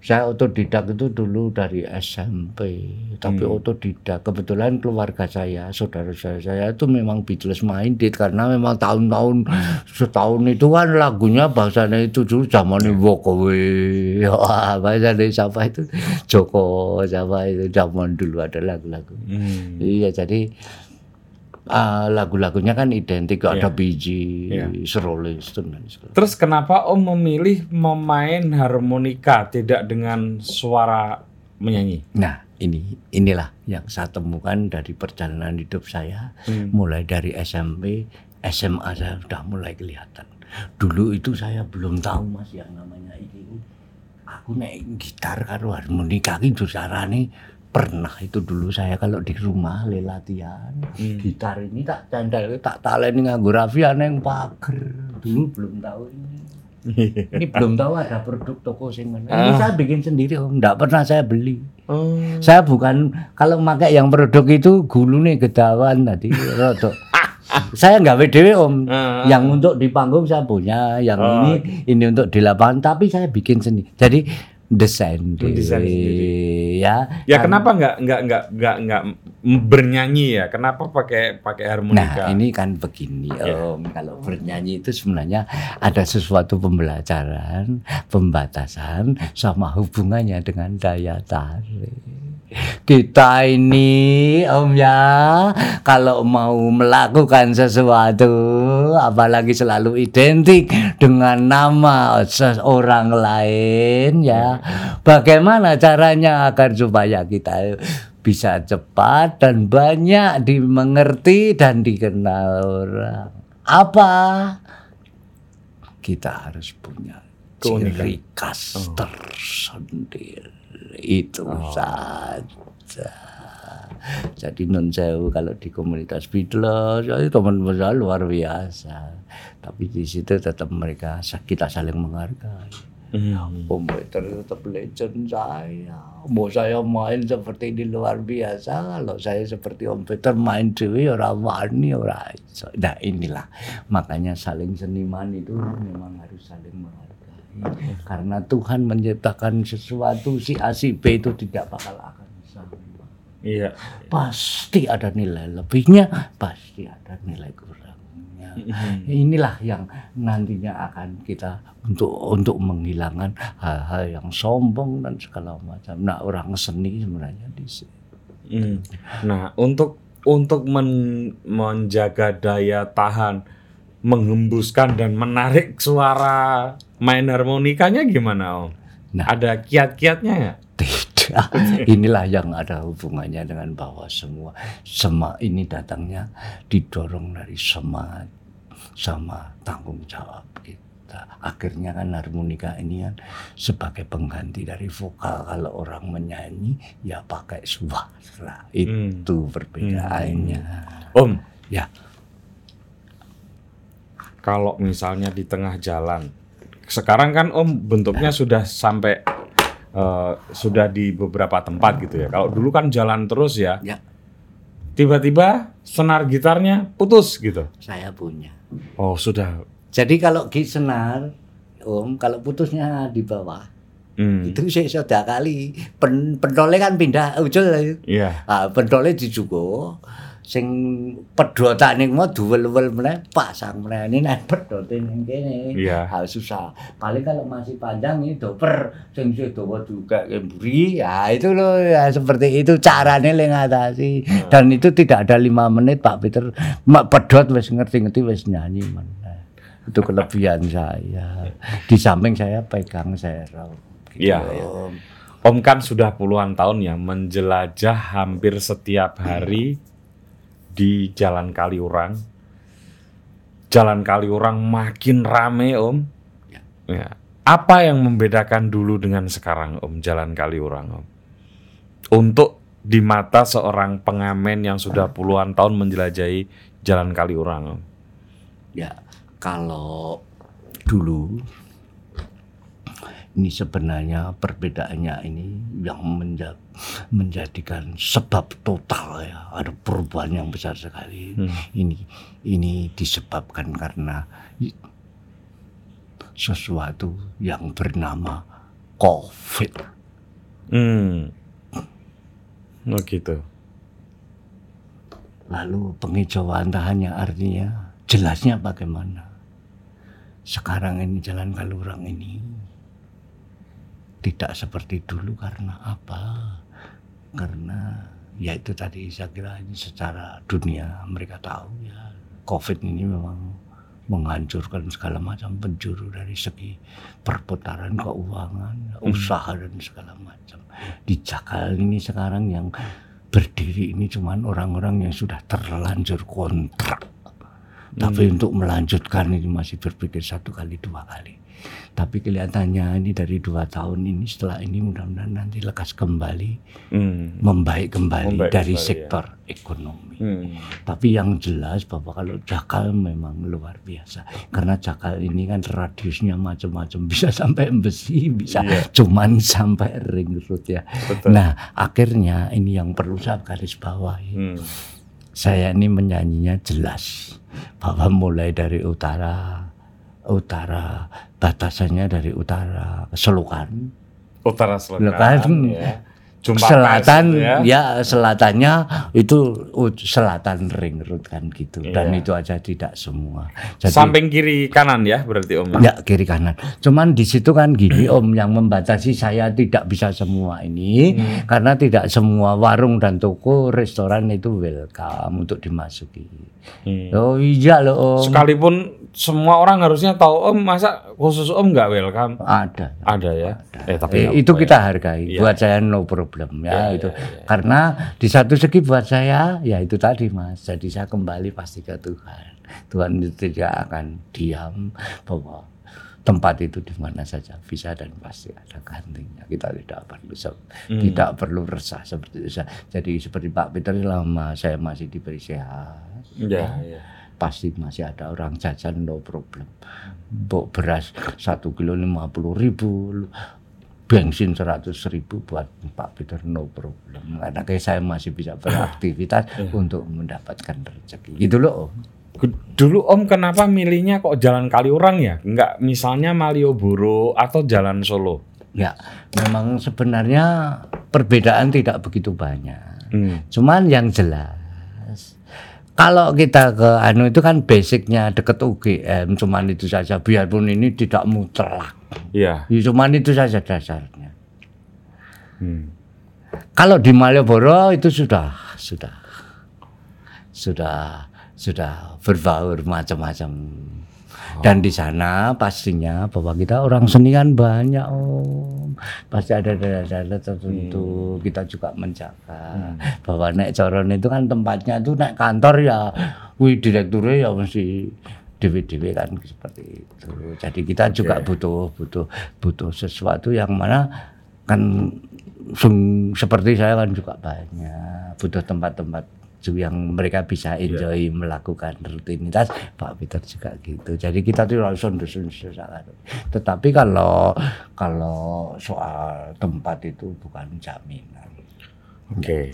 Saya otodidak itu dulu dari SMP, tapi otodidak. Kebetulan keluarga saya, saudara saya, saya itu memang Beatles minded karena memang tahun-tahun setahun itu kan lagunya bahasanya itu dulu zaman Wokowe, wah bahasanya siapa itu Joko, siapa itu zaman dulu ada lagu-lagu. Hmm. Iya jadi ah, lagu-lagunya kan identik, ada biji, Iya. Stone dan segala. Terus kenapa om memilih memain harmonika tidak dengan suara menyanyi? Nah, ini inilah yang saya temukan dari perjalanan hidup saya, mulai dari SMP, SMA saya sudah mulai kelihatan. Dulu itu saya belum tahu Mas yang namanya ini. Aku naik gitar karo harmonika itu carane pernah itu dulu saya kalau di rumah le latihan gitar ini tak candal tak taleni nganggo rafia neng pager dulu belum tahu ini ini belum tahu ada produk toko sing ngene. Ini saya bikin sendiri om, enggak pernah saya beli. Oh. Saya bukan kalau pakai yang produk itu gulune gedawan tadi rodok. saya nggak dewe om. Ah. Yang untuk di panggung saya punya, yang Oh, ini ini untuk di lapangan tapi saya bikin sendiri. Jadi desain Mendesain sendiri. ya. Ya Kan- kenapa nggak nggak nggak nggak nggak bernyanyi ya? Kenapa pakai pakai harmonika? Nah ini kan begini Ya. om, kalau bernyanyi itu sebenarnya ada sesuatu pembelajaran, pembatasan, sama hubungannya dengan daya tarik. Kita ini om ya, kalau mau melakukan sesuatu, apalagi selalu identik dengan nama seseorang lain ya, bagaimana caranya agar supaya kita bisa cepat dan banyak dimengerti dan dikenal orang. Apa? Kita harus punya Keunikan. ciri khas tersendiri. Itu saja. Jadi non sewu kalau di komunitas Beatles, ya teman-teman saya luar biasa. Tapi di situ tetap mereka kita saling menghargai. Hmm. Om Peter tetap legend saya. Mau saya main seperti ini luar biasa. Kalau saya seperti Om Peter main dewi orang wani orang. Nah inilah makanya saling seniman itu memang harus saling menghargai. Karena Tuhan menciptakan sesuatu si A si B itu tidak bakal akan. Iya. pasti ada nilai lebihnya, pasti ada nilai kurangnya. Inilah yang nantinya akan kita untuk untuk menghilangkan hal-hal yang sombong dan segala macam. Nah, orang seni sebenarnya di sini. Hmm. Nah, untuk untuk men- menjaga daya tahan, menghembuskan dan menarik suara main harmonikanya gimana, Om? Nah. Ada kiat-kiatnya? Tidak. Inilah yang ada hubungannya dengan bahwa semua. Sema ini datangnya didorong dari semangat sama tanggung jawab kita. Akhirnya kan harmonika ini kan sebagai pengganti dari vokal. Kalau orang menyanyi ya pakai suara. Itu perbedaannya. Om, Ya, kalau misalnya di tengah jalan, sekarang kan Om bentuknya sudah sampai eh, sudah di beberapa tempat gitu ya. Kalau dulu kan jalan terus ya, ya tiba-tiba senar gitarnya putus gitu. saya punya. Oh sudah. Jadi kalau di senar Om, kalau putusnya di bawah, Hmm. itu saya sudah kali pen, pentolnya kan pindah ujul Iya. Ah, pentole dijugo sing pedotane mau duwel-wel meneh pasang meneh ini nek pedote ning kene. Iya. Ah, susah. Paling kalau masih panjang ini doper sing dawa juga kemburi. Ya itu loh ya seperti itu caranya le ngatasi. Dan itu tidak ada lima menit Pak Peter mak pedot wis ngerti-ngerti wis nyanyi meneh. Itu kelebihan saya. Di samping saya pegang serau. Gitu, Iya. Om. Om kan sudah puluhan tahun ya menjelajah hampir setiap hari di Jalan Kaliurang. Jalan Kaliurang makin rame Om. Ya. Ya. Apa yang membedakan dulu dengan sekarang Om Jalan Kaliurang Om? Untuk di mata seorang pengamen yang sudah puluhan tahun menjelajahi Jalan Kaliurang Om. Ya, kalau dulu ini sebenarnya perbedaannya ini yang menja- menjadikan sebab total ya ada perubahan yang besar sekali. Hmm. Ini ini disebabkan karena sesuatu yang bernama COVID. Hmm. Oh gitu. Lalu penghijauan tahannya artinya jelasnya bagaimana? Sekarang ini jalan Kalurang ini tidak seperti dulu karena apa? Karena ya itu tadi saya kira ini secara dunia mereka tahu ya COVID ini memang menghancurkan segala macam penjuru dari segi perputaran keuangan, usaha dan segala macam. Di Jakal ini sekarang yang berdiri ini cuman orang-orang yang sudah terlanjur kontrak. Tapi untuk melanjutkan ini masih berpikir satu kali dua kali. Tapi kelihatannya ini dari dua tahun ini setelah ini mudah-mudahan nanti lekas kembali, Hmm. membaik kembali Membaik dari kembali, ya. sektor ekonomi. Hmm. Tapi yang jelas bahwa kalau Jakal memang luar biasa. Karena Jakal ini kan radiusnya macam-macam. Bisa sampai besi, bisa Iya. cuman sampai ring road ya. Betul. Nah akhirnya ini yang perlu saya garis bawahi. Hmm. Saya ini menyanyinya jelas. Bahwa mulai dari utara, utara, batasannya dari utara Selukan. Utara selatan, Selatan. ya. Jumpa selatan pers, ya. ya. selatannya itu u- selatan ring road kan gitu dan Iya. itu aja tidak semua jadi Samping kiri kanan ya berarti Om. ya kiri kanan cuman di situ kan gini om yang membatasi saya tidak bisa semua ini Hmm. karena tidak semua warung dan toko restoran itu welcome untuk dimasuki Hmm. oh iya loh om Sekalipun semua orang harusnya tahu Om, masa khusus Om nggak welcome? ada Ada ya. Eh tapi Eh, itu kita hargai. Iya, buat saya no problem ya Iya, itu. iya, iya. Karena di satu segi buat saya ya itu tadi Mas. Jadi saya kembali pasti ke Tuhan. Tuhan itu tidak akan diam bahwa tempat itu di mana saja bisa dan pasti ada gantinya. Kita tidak perlu se- Hmm. tidak perlu resah seperti itu. Jadi seperti Pak Peter lama saya masih diberi sehat Ya, ya. Pasti masih ada orang jajan no problem. Bok beras satu kilo lima puluh ribu, bensin seratus ribu buat Pak Peter no problem. Karena kayak saya masih bisa beraktivitas untuk mendapatkan rezeki. Gitu loh. Om. Dulu Om kenapa milihnya kok Jalan Kaliurang ya? Nggak misalnya Malioboro atau Jalan Solo? Ya, memang sebenarnya perbedaan tidak begitu banyak. Hmm. Cuman yang jelas kalau kita ke anu itu kan basicnya deket UGM cuman itu saja biarpun ini tidak mutlak Iya. ya, cuman itu saja dasarnya Hmm. kalau di Malioboro itu sudah sudah sudah sudah berbaur macam-macam dan di sana pastinya bahwa kita orang seni kan banyak om. Pasti ada dada-dada tertentu. Kita juga menjaga. Bahwa naik coron itu kan tempatnya itu naik kantor ya wih direkturnya ya mesti dewe-dewe kan seperti itu. Jadi kita juga butuh butuh butuh sesuatu yang mana kan sung- seperti saya kan juga banyak butuh tempat-tempat ju- yang mereka bisa enjoy melakukan rutinitas. Pak Peter juga gitu. Jadi kita tuh harus sangat tetapi kalau kalau soal tempat itu bukan jaminan. Oke.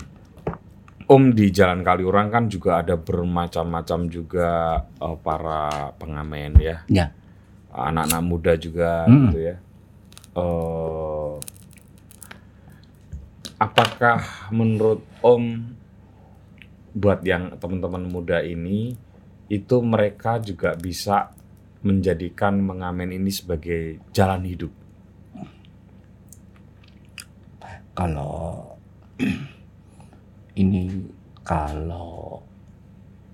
Om di Jalan Kaliurang kan juga ada bermacam-macam juga eh, para pengamen ya, ya. Anak-anak muda juga Hmm. gitu ya. Eh, apakah menurut Om buat yang teman-teman muda ini itu mereka juga bisa menjadikan mengamen ini sebagai jalan hidup? kalau ini kalau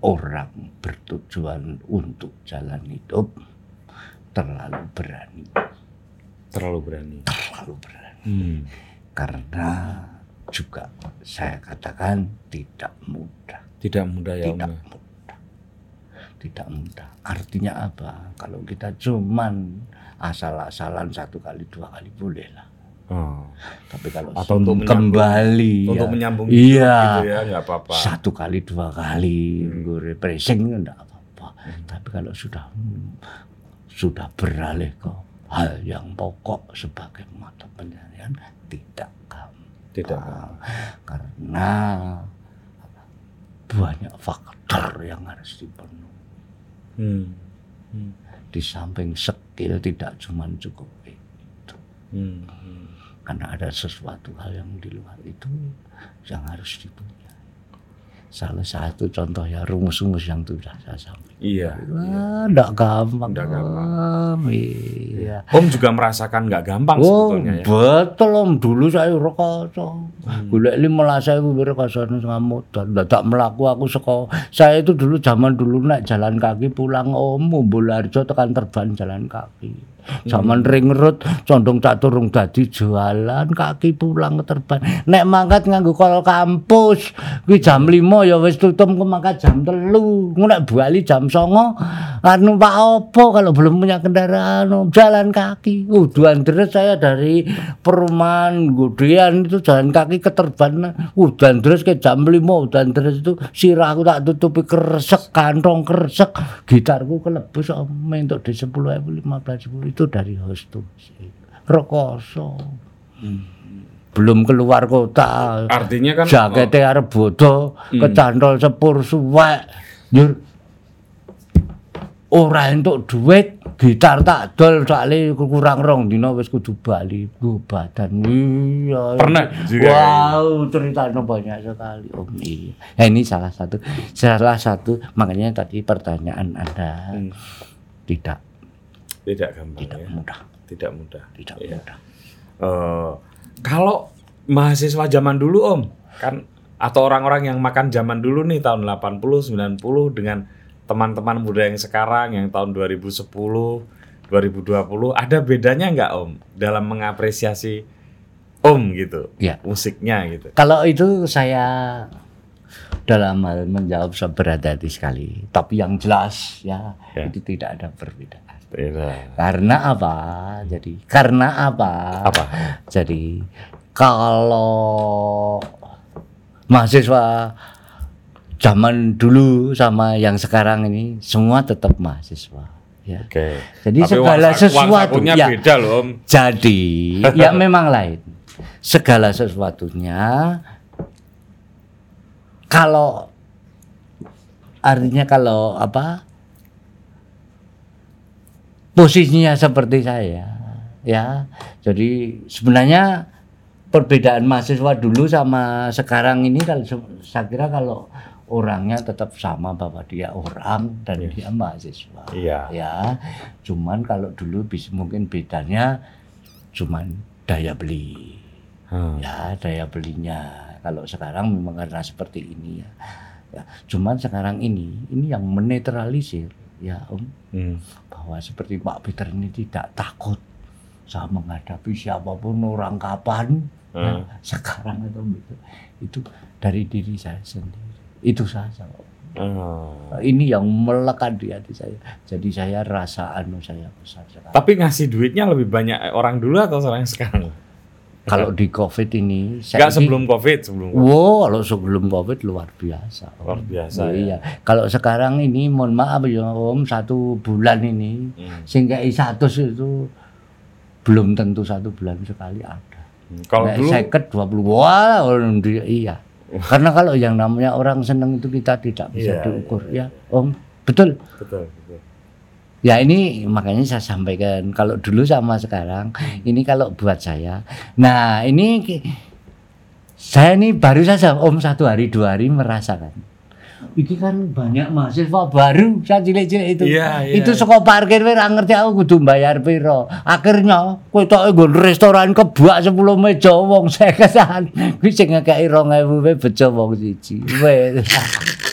orang bertujuan untuk jalan hidup terlalu berani Terlalu berani. terlalu berani Hmm. karena juga saya katakan tidak mudah Tidak mudah ya Om. tidak ya? mudah tidak mudah artinya apa kalau kita cuman asal-asalan satu kali dua kali boleh lah Oh. tapi kalau Atau untuk kembali Untuk ya, menyambung iya gitu ya nggak apa-apa. satu kali dua kali Hmm. gue refreshing enggak apa-apa tapi kalau sudah hmm, sudah beralih ke hal yang pokok sebagai mata pencarian tidak gampang Tidak. karena banyak faktor yang harus dipenuhi Hmm. Hmm. di samping skill tidak cuma cukup itu Hmm. Hmm. karena ada sesuatu hal yang di luar itu yang harus dipunyai salah satu contoh ya rumus-rumus yang sudah saya sampaikan Iya. Wah, enggak gampang. Nggak gampang. Om. Iya. Om juga merasakan nggak gampang Oh, sebetulnya ya. betul om. Dulu saya rekoso. Hmm. Golek lima saya rekoso sama modal. Dadak melaku aku sekolah. Saya itu dulu zaman dulu naik jalan kaki pulang om. Bolarjo tekan terban jalan kaki. Zaman Hmm. ring road condong tak turung dadi jualan kaki pulang ke terban. Nek mangkat nganggo kol kampus. Kuwi jam 5 ya wis tutup ke mangkat jam telu. Ngono nek bali jam songo anu Pak Opo kalau belum punya kendaraan Om, jalan kaki. Udan deres saya dari perumahan Godean itu jalan kaki ke terban. Udan deres ke jam 5 udan deres itu sirahku tak tutupi kresek kantong kresek gitarku kelebus Om entuk di 10 15 itu dari host tuh. Rekoso. Belum keluar kota. Artinya kan jakete arep bodo kecantol sepur suwek. Njur ora entuk duit gitar tak dol sakle kurang rong dina wis kudu bali ku badan. Iya. Pernah juga wow ceritanya banyak sekali. Om iya. Nah, ini salah satu salah satu makanya tadi pertanyaan anda Hmm. tidak tidak gampang tidak ya. mudah Tidak mudah. tidak Iya. mudah Eh, kalau mahasiswa zaman dulu Om, kan atau orang-orang yang makan zaman dulu nih tahun 80 90 dengan teman-teman muda yang sekarang yang tahun 2010 2020 ada bedanya nggak Om dalam mengapresiasi Om gitu ya musiknya gitu Kalau itu saya dalam hal menjawab berhati-hati sekali. Tapi yang jelas ya, Ya. itu tidak ada perbedaan. Beda. Karena apa? Jadi karena apa? Apa? Jadi kalau mahasiswa zaman dulu sama yang sekarang ini semua tetap mahasiswa. Ya. Oke. Jadi Tapi segala uang sesuatu ya. beda loh Om. Jadi ya memang lain. Segala sesuatunya kalau artinya kalau apa posisinya seperti saya ya. Jadi sebenarnya perbedaan mahasiswa dulu sama sekarang ini kalau saya kira kalau orangnya tetap sama bahwa dia orang dan dia mahasiswa. Iya. Ya, cuman kalau dulu bisa mungkin bedanya cuman daya beli. Hmm. Ya, daya belinya. Kalau sekarang memang karena seperti ini ya. ya. Cuman sekarang ini ini yang menetralisir ya Om Hmm. bahwa seperti Pak Peter ini tidak takut saya menghadapi siapa pun orang kapan ya, Hmm. sekarang atau itu itu dari diri saya sendiri itu saja Oh. ini yang melekat di hati saya jadi saya rasa anu saya besar sekali Tapi ngasih duitnya lebih banyak orang dulu atau orang sekarang? Kalau di covid ini saya sebelum Covid, sebelum Covid. Wow, kalau sebelum covid luar biasa. Om. Luar biasa, Oh, ya. Iya. Kalau sekarang ini mohon maaf ya Om, satu bulan ini Hmm. sehingga satu itu belum tentu satu bulan sekali ada. Hmm. Kalau Nek dulu seket 20 wah iya. Karena kalau yang namanya orang seneng itu kita tidak bisa Iya, diukur ya Om. Betul. betul, betul. Ya ini makanya saya sampaikan kalau dulu sama sekarang ini kalau buat saya. Nah ini saya ini baru saja Om satu hari dua hari merasakan. Iki kan banyak mahasiswa baru saya cilik-cilik itu. Iya, iya. Itu sekolah parkir ra ngerti aku kudu bayar piro. Akhirnya kowe tok nggon restoran kebak 10 meja wong 50-an. Kuwi sing ngekeki 2000 wae bejo wong siji. Wes.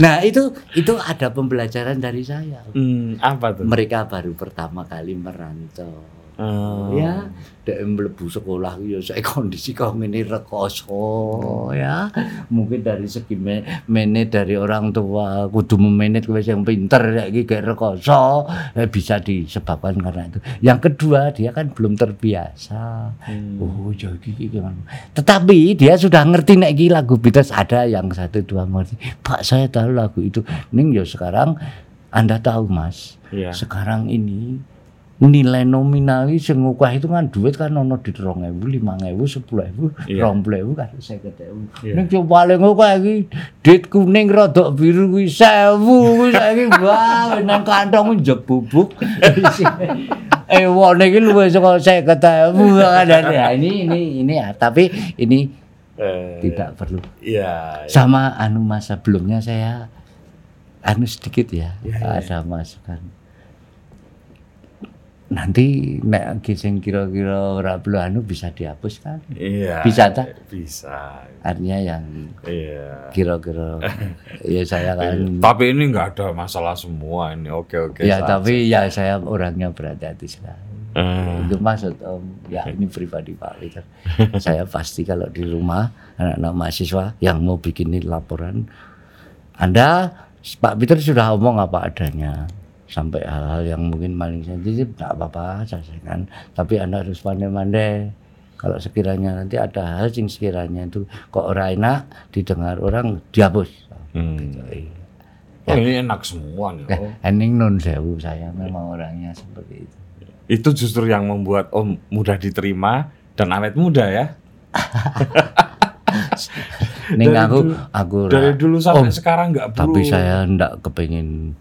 Nah, itu itu ada pembelajaran dari saya. Hmm, apa tuh? Mereka baru pertama kali merantau. Oh. Ya, dek mlebu sekolah ya saya kondisi kau ini rekoso ya. Mungkin dari segi me- menet dari orang tua kudu memenet kowe yang pinter ya iki gak rekoso eh, bisa disebabkan karena itu. Yang kedua dia kan belum terbiasa. Hmm. Oh, ya iki iki gimana. Tetapi dia sudah ngerti nek iki lagu Beatles ada yang satu dua ngerti. Pak saya tahu lagu itu. Ning ya sekarang Anda tahu Mas, Iya. sekarang ini nilai nominal sing ngukah itu kan duit kan ono di 2000, 5000, 10000, Iya. 20000 kan 50000. Iya. Ning coba paling ngukah iki duit kuning rodok biru kuwi 1000 kuwi saiki wah nang kantong njek bubuk. Eh wone iki luwih saka 50000 kan ya ini ini ini ya tapi ini Eh, tidak perlu Iya. sama anu mas sebelumnya saya anu sedikit ya, Ya, ya, ada masukan nanti nek sing kira-kira ora perlu anu bisa dihapuskan Iya. Bisa, tak? Bisa. artinya yang Iya. kira-kira ya saya kan Tapi ini nggak ada masalah semua ini. Oke oke. ya tapi ya saya orangnya berhati-hati sekali Eh, itu maksud om ya ini pribadi Pak Peter saya pasti kalau di rumah anak-anak mahasiswa yang mau bikin ini laporan Anda Pak Peter sudah omong apa adanya sampai hal-hal yang mungkin maling sensitif tidak apa-apa saya kan tapi Anda harus pandai-pandai kalau sekiranya nanti ada hal yang sekiranya itu kok orang enak didengar orang dihapus hmm. Iya. Oh, ini enak semua nih. Oh. Ening non sewu saya memang orangnya seperti itu Itu justru yang membuat Om mudah diterima dan awet muda ya. Ning aku aku Dari dulu sampai Om, sekarang nggak perlu. tapi saya ndak kepengen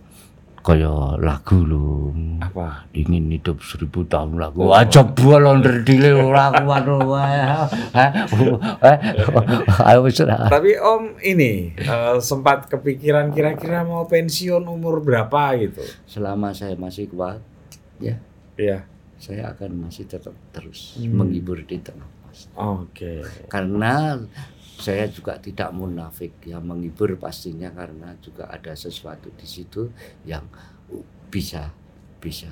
kaya lagu lho apa? ingin hidup seribu tahun lagu aja bolon dile ora kuat wae ayo wis ora Tapi Om ini eh, sempat kepikiran kira-kira mau pensiun umur berapa gitu? selama saya masih kuat ya Iya. saya akan masih tetap terus Hmm. menghibur di tengah Oke. karena saya juga tidak munafik ya menghibur pastinya karena juga ada sesuatu di situ yang bisa bisa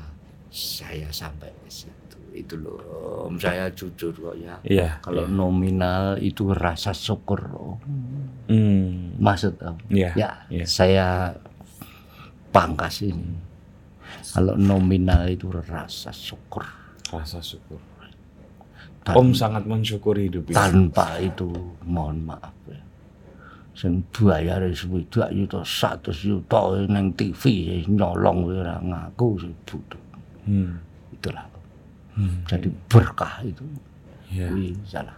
saya sampai ke situ itu loh om saya jujur kok ya Iya. kalau iya. nominal itu rasa syukur om Hmm. maksud om Iya. ya iya. saya pangkas ini kalau nominal itu rasa syukur Rasa syukur. Dan- Om sangat mensyukuri hidup ini. tanpa itu mohon maaf ya sing bayar swidak yuta 100 yuta ning TV nyolong kowe ora ngaku sing butuh Hmm. itulah Hmm. jadi berkah itu Iya. Wih, salah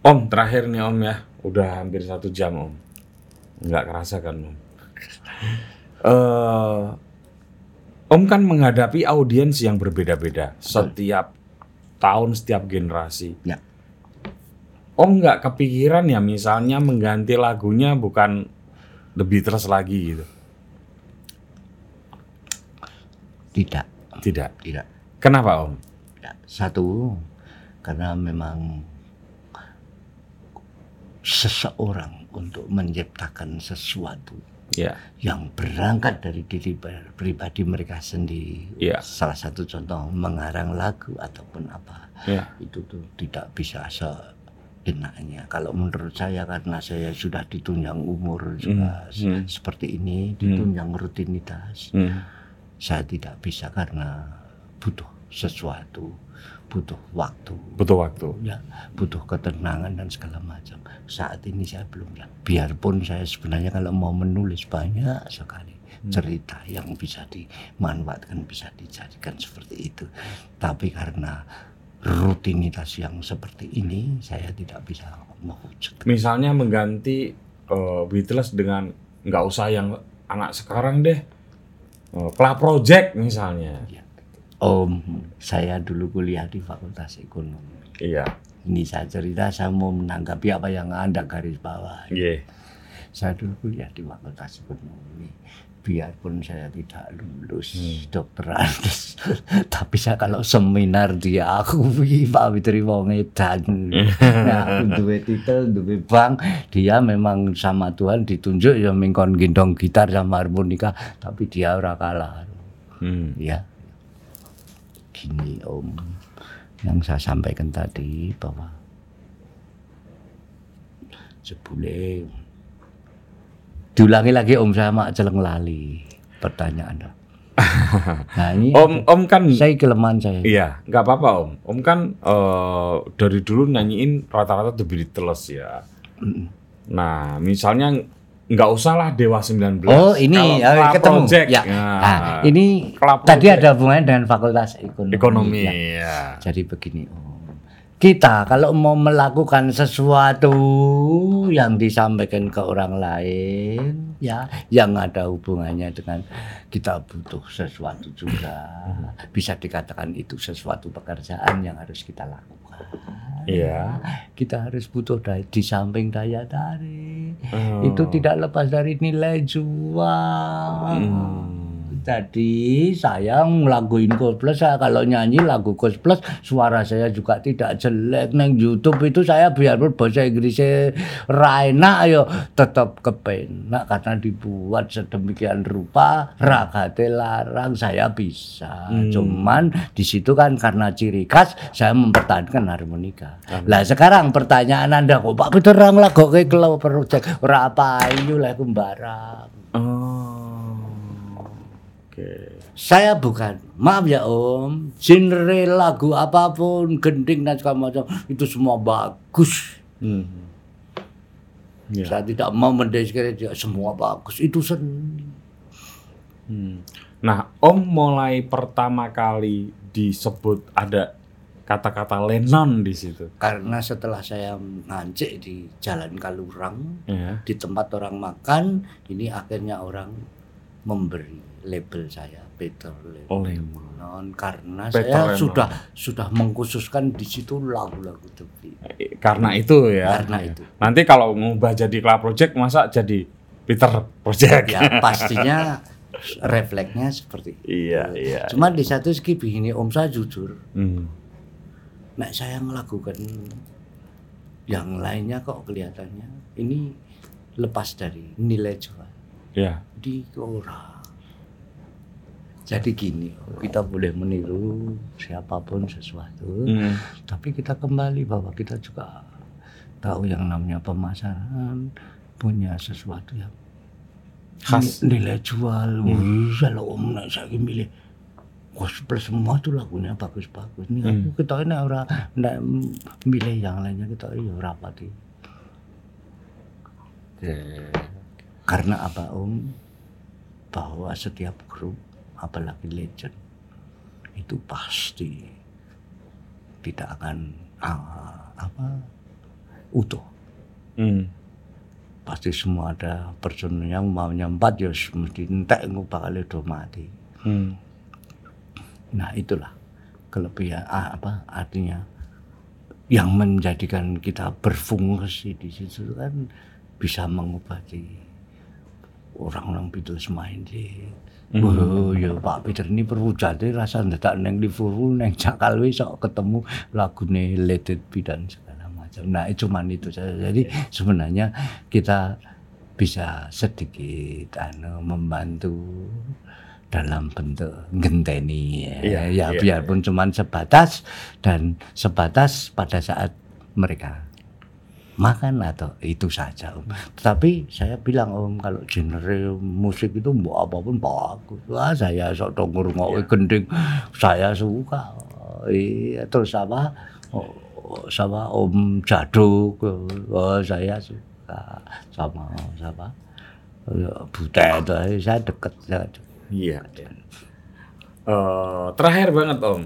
Om terakhir nih Om ya, udah hampir satu jam Om. Nggak kerasa kan Om? Eh, om kan menghadapi audiens yang berbeda-beda setiap tahun, setiap generasi. Ya. Om nggak kepikiran ya misalnya mengganti lagunya bukan The Beatles lagi gitu? Tidak, Tidak. tidak. Kenapa Om? Ya, Satu, karena memang seseorang untuk menciptakan sesuatu Ya, yang berangkat dari diri pribadi mereka sendiri. Iya. Salah satu contoh mengarang lagu ataupun apa ya, itu tuh tidak bisa seenaknya. Kalau menurut saya karena saya sudah ditunjang umur juga se- hmm. seperti ini, ditunjang rutinitas, Hmm. saya tidak bisa karena butuh sesuatu, butuh waktu, butuh waktu. ya butuh ketenangan dan segala macam. Saat ini saya belum bisa. Biarpun saya sebenarnya kalau mau menulis banyak sekali cerita yang bisa dimanfaatkan, bisa dijadikan seperti itu. Tapi karena rutinitas yang seperti ini, saya tidak bisa mewujudkan. Misalnya mengganti eh, Beatles dengan nggak usah yang anak sekarang deh, Eh, Club Project misalnya. Om, saya dulu kuliah di Fakultas Ekonomi. Iya, Ini saya cerita, saya mau menanggapi apa yang Anda garis bawah. iya. Saya dulu kuliah di Fakultas Ekonomi. Biarpun saya tidak lulus dokteran, tapi saya kalau seminar dia aku Pak Fitri wong edan. Nah, aku duwe titel, duwe bank, dia memang sama Tuhan ditunjuk ya mingkon gendong gitar sama harmonika, tapi dia ora kalah. Hmm. Ya. Gini Om, yang saya sampaikan tadi bahwa sebule diulangi lagi Om saya mak celeng lali pertanyaan. Nah ini Om, Om kan, saya kelemahan saya. iya, nggak apa-apa Om. Om kan eh, dari dulu nyanyiin rata-rata The Beatles ya. Nah, misalnya nggak usah lah Dewa 19. Oh ini Kalau ya, ketemu. Project, ya. nah, Nah, ini Club tadi Project. ada hubungannya dengan Fakultas Ekonomi. ekonomi Ya. ya. Jadi begini Om. Kita kalau mau melakukan sesuatu yang disampaikan ke orang lain ya yang ada hubungannya dengan kita butuh sesuatu juga bisa dikatakan itu sesuatu pekerjaan yang harus kita lakukan. Iya. Kita harus butuh daya, di samping daya tarik Oh. itu tidak lepas dari nilai jual. Hmm. Jadi saya ngelaguin Cold Plus, saya kalau nyanyi lagu Cold Plus, suara saya juga tidak jelek. Neng YouTube itu saya biarpun bahasa Inggrisnya raina yo tetap kepenak karena dibuat sedemikian rupa ragate larang saya bisa. Cuman di situ kan karena ciri khas saya mempertahankan harmonika. Lah sekarang pertanyaan Anda kok Pak Peter orang lagu ke Club Project ora apa ayu lah kumbarang. Oh. Oke. Saya bukan, maaf ya Om, genre lagu apa pun, gending dan segala macam itu semua bagus. Hmm. Ya. Saya tidak mau mendeskripsikan semua bagus, itu seni. Hmm. Nah, Om mulai pertama kali disebut ada kata-kata Lennon di situ. Karena setelah saya ngancik di Jalan Kalurang, Ya. di tempat orang makan, ini akhirnya orang memberi label saya Peter Oh, Lennon Lennon. karena Peter saya Lennon. sudah sudah mengkhususkan di situ lagu-lagu The Beatles. Karena itu ya. Karena itu. Nanti kalau ngubah jadi Club Project masa jadi Peter Project. ya pastinya refleksnya seperti itu. Iya, iya. Cuma di satu segi begini Om saya jujur, Hmm. nek saya melakukan yang lainnya kok kelihatannya ini lepas dari nilai jual Ya. di ora. Jadi gini, kita boleh meniru siapa pun sesuatu, Hmm. tapi kita kembali bahwa kita juga tahu yang namanya pemasaran punya sesuatu yang Khas. Ni- nilai jual. Wih, kalau om nak saya milih gospel semua tuh lagunya bagus-bagus. Ini aku kita ini orang nak milih yang lainnya kita iya rapati. Karena apa om? Bahwa setiap grup apalagi legend itu pasti tidak akan ah, apa utuh Hmm. pasti semua ada person yang maunya empat ya mesti entek bakal do mati. Hmm. Nah itulah kelebihan ah, apa artinya yang menjadikan kita berfungsi di situ kan bisa mengobati orang-orang Beatles main di Hmm. Oh ya Pak Peter ini perwujudnya rasa ndak neng Liverpool neng Jakal wis sok ketemu lagune Let It Be dan segala macam. Nah itu cuman itu saja. Jadi sebenarnya kita bisa sedikit anu membantu dalam bentuk genteni ya, Iya, ya iya, biarpun cuman sebatas dan sebatas pada saat mereka makan atau itu saja om. Tetapi saya bilang om kalau genre musik itu mau apa pun bagus. Wah saya sok dong ngrungokke gending saya suka. Iya terus apa? Oh, sama Om Jaduk, oh, saya suka sama siapa? Butet, saya deket. Saya deket. Iya. Eh, terakhir banget Om.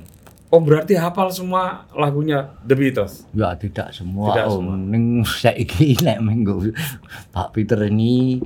Om berarti hafal semua lagunya The Beatles. Ya tidak semua Tidak om. Ning saiki nek minggu Pak Peter ini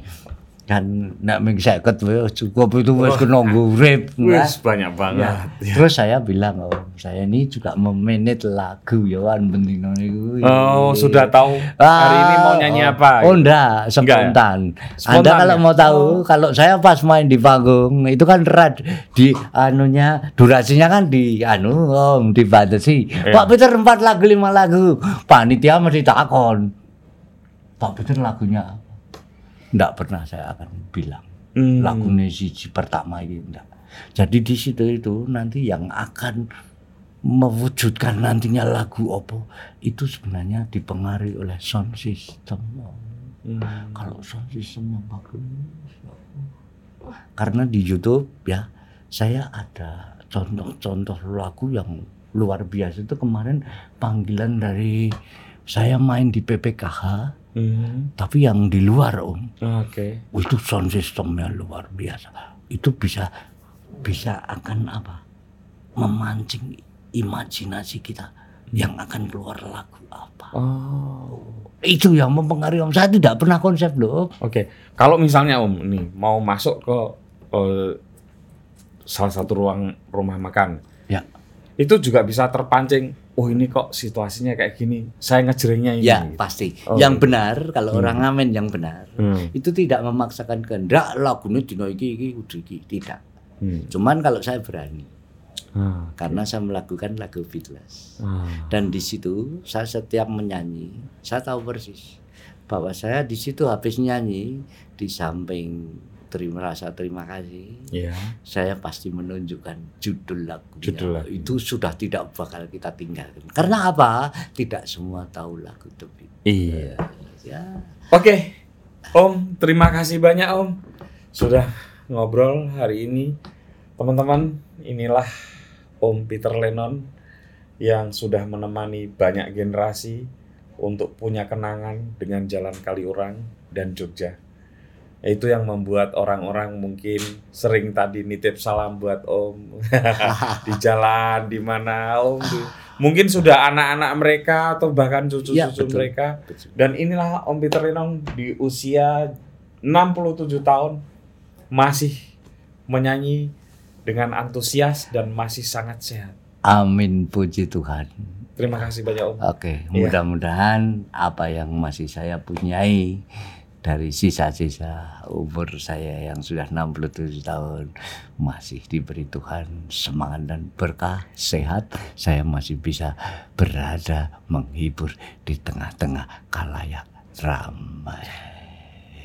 kan nek minggu seket cukup itu wis kena urip. Wis banyak banget. Ya. Terus saya bilang om, saya ini juga memanage lagu ya kan penting niku. Oh, sudah tahu hari ini mau nyanyi oh, apa? Oh enggak, spontan. Spontan Anda kalau ya? mau tahu, kalau saya pas main di panggung itu kan rad di anunya durasinya kan di anu om dibatasi. Iya. Pak Peter empat lagu lima lagu. Panitia mesti takon. Pak Peter lagunya Enggak pernah saya akan bilang Hmm. lagu siji pertama ini enggak. Jadi di situ itu nanti yang akan mewujudkan nantinya lagu opo itu sebenarnya dipengaruhi oleh sound system. Hmm. Kalau sound systemnya bagus. Karena di YouTube ya saya ada contoh-contoh lagu yang luar biasa itu kemarin panggilan dari saya main di PPKH Hmm. tapi yang di luar om Oke. Oh, itu sound systemnya luar biasa. Itu bisa bisa akan apa? Memancing imajinasi kita yang akan keluar lagu apa. Oh. Itu yang mempengaruhi Om. Saya tidak pernah konsep loh. Oke. Kalau misalnya Om nih mau masuk ke eh, salah satu ruang rumah makan. Ya. Itu juga bisa terpancing. Oh ini kok situasinya kayak gini. Saya ngejrengnya ini. Ya gitu. pasti. Oh, yang gitu. benar kalau orang ngamen yang benar Hmm. itu tidak memaksakan kehendak lagunya dino iki iki kudu iki tidak. Hmm. Cuman kalau saya berani Ah. karena saya melakukan lagu Beatles. Ah. Dan di situ saya setiap menyanyi, saya tahu persis bahwa saya di situ habis nyanyi di samping terima rasa terima kasih, Iya. saya pasti menunjukkan judul lagu. Judul lagu. Itu sudah tidak bakal kita tinggalkan. Karena apa? Tidak semua tahu lagu The Beatles. Iya. Ya. Oke, Om, terima kasih banyak Om sudah ngobrol hari ini. Teman-teman, inilah Om Peter Lennon yang sudah menemani banyak generasi untuk punya kenangan dengan Jalan Kaliurang dan Jogja. Itu yang membuat orang-orang mungkin sering tadi nitip salam buat Om di jalan di mana Om. di- Mungkin sudah anak-anak mereka atau bahkan cucu-cucu Ya, betul. mereka dan inilah Om Peter Lenong di usia 67 tahun masih menyanyi dengan antusias dan masih sangat sehat. Amin puji Tuhan. Terima kasih banyak Om. Oke, Iya. mudah-mudahan apa yang masih saya punyai dari sisa-sisa umur saya yang sudah 67 tahun masih diberi Tuhan semangat dan berkah, sehat, saya masih bisa berada menghibur di tengah-tengah kalayak ramai.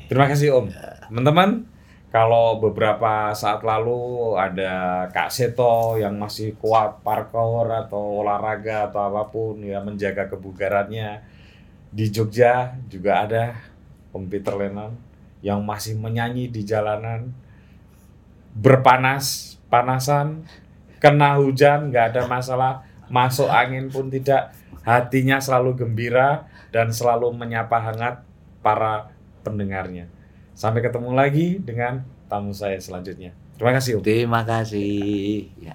Terima kasih Om. Teman-teman, kalau beberapa saat lalu ada Kak Seto yang masih kuat parkour atau olahraga atau apa pun ya menjaga kebugarannya di Jogja juga ada Om Peter Lennon yang masih menyanyi di jalanan berpanas panasan kena hujan nggak ada masalah masuk angin pun tidak hatinya selalu gembira dan selalu menyapa hangat para pendengarnya. Sampai ketemu lagi dengan tamu saya selanjutnya. Terima kasih. Om. Terima kasih. Ya.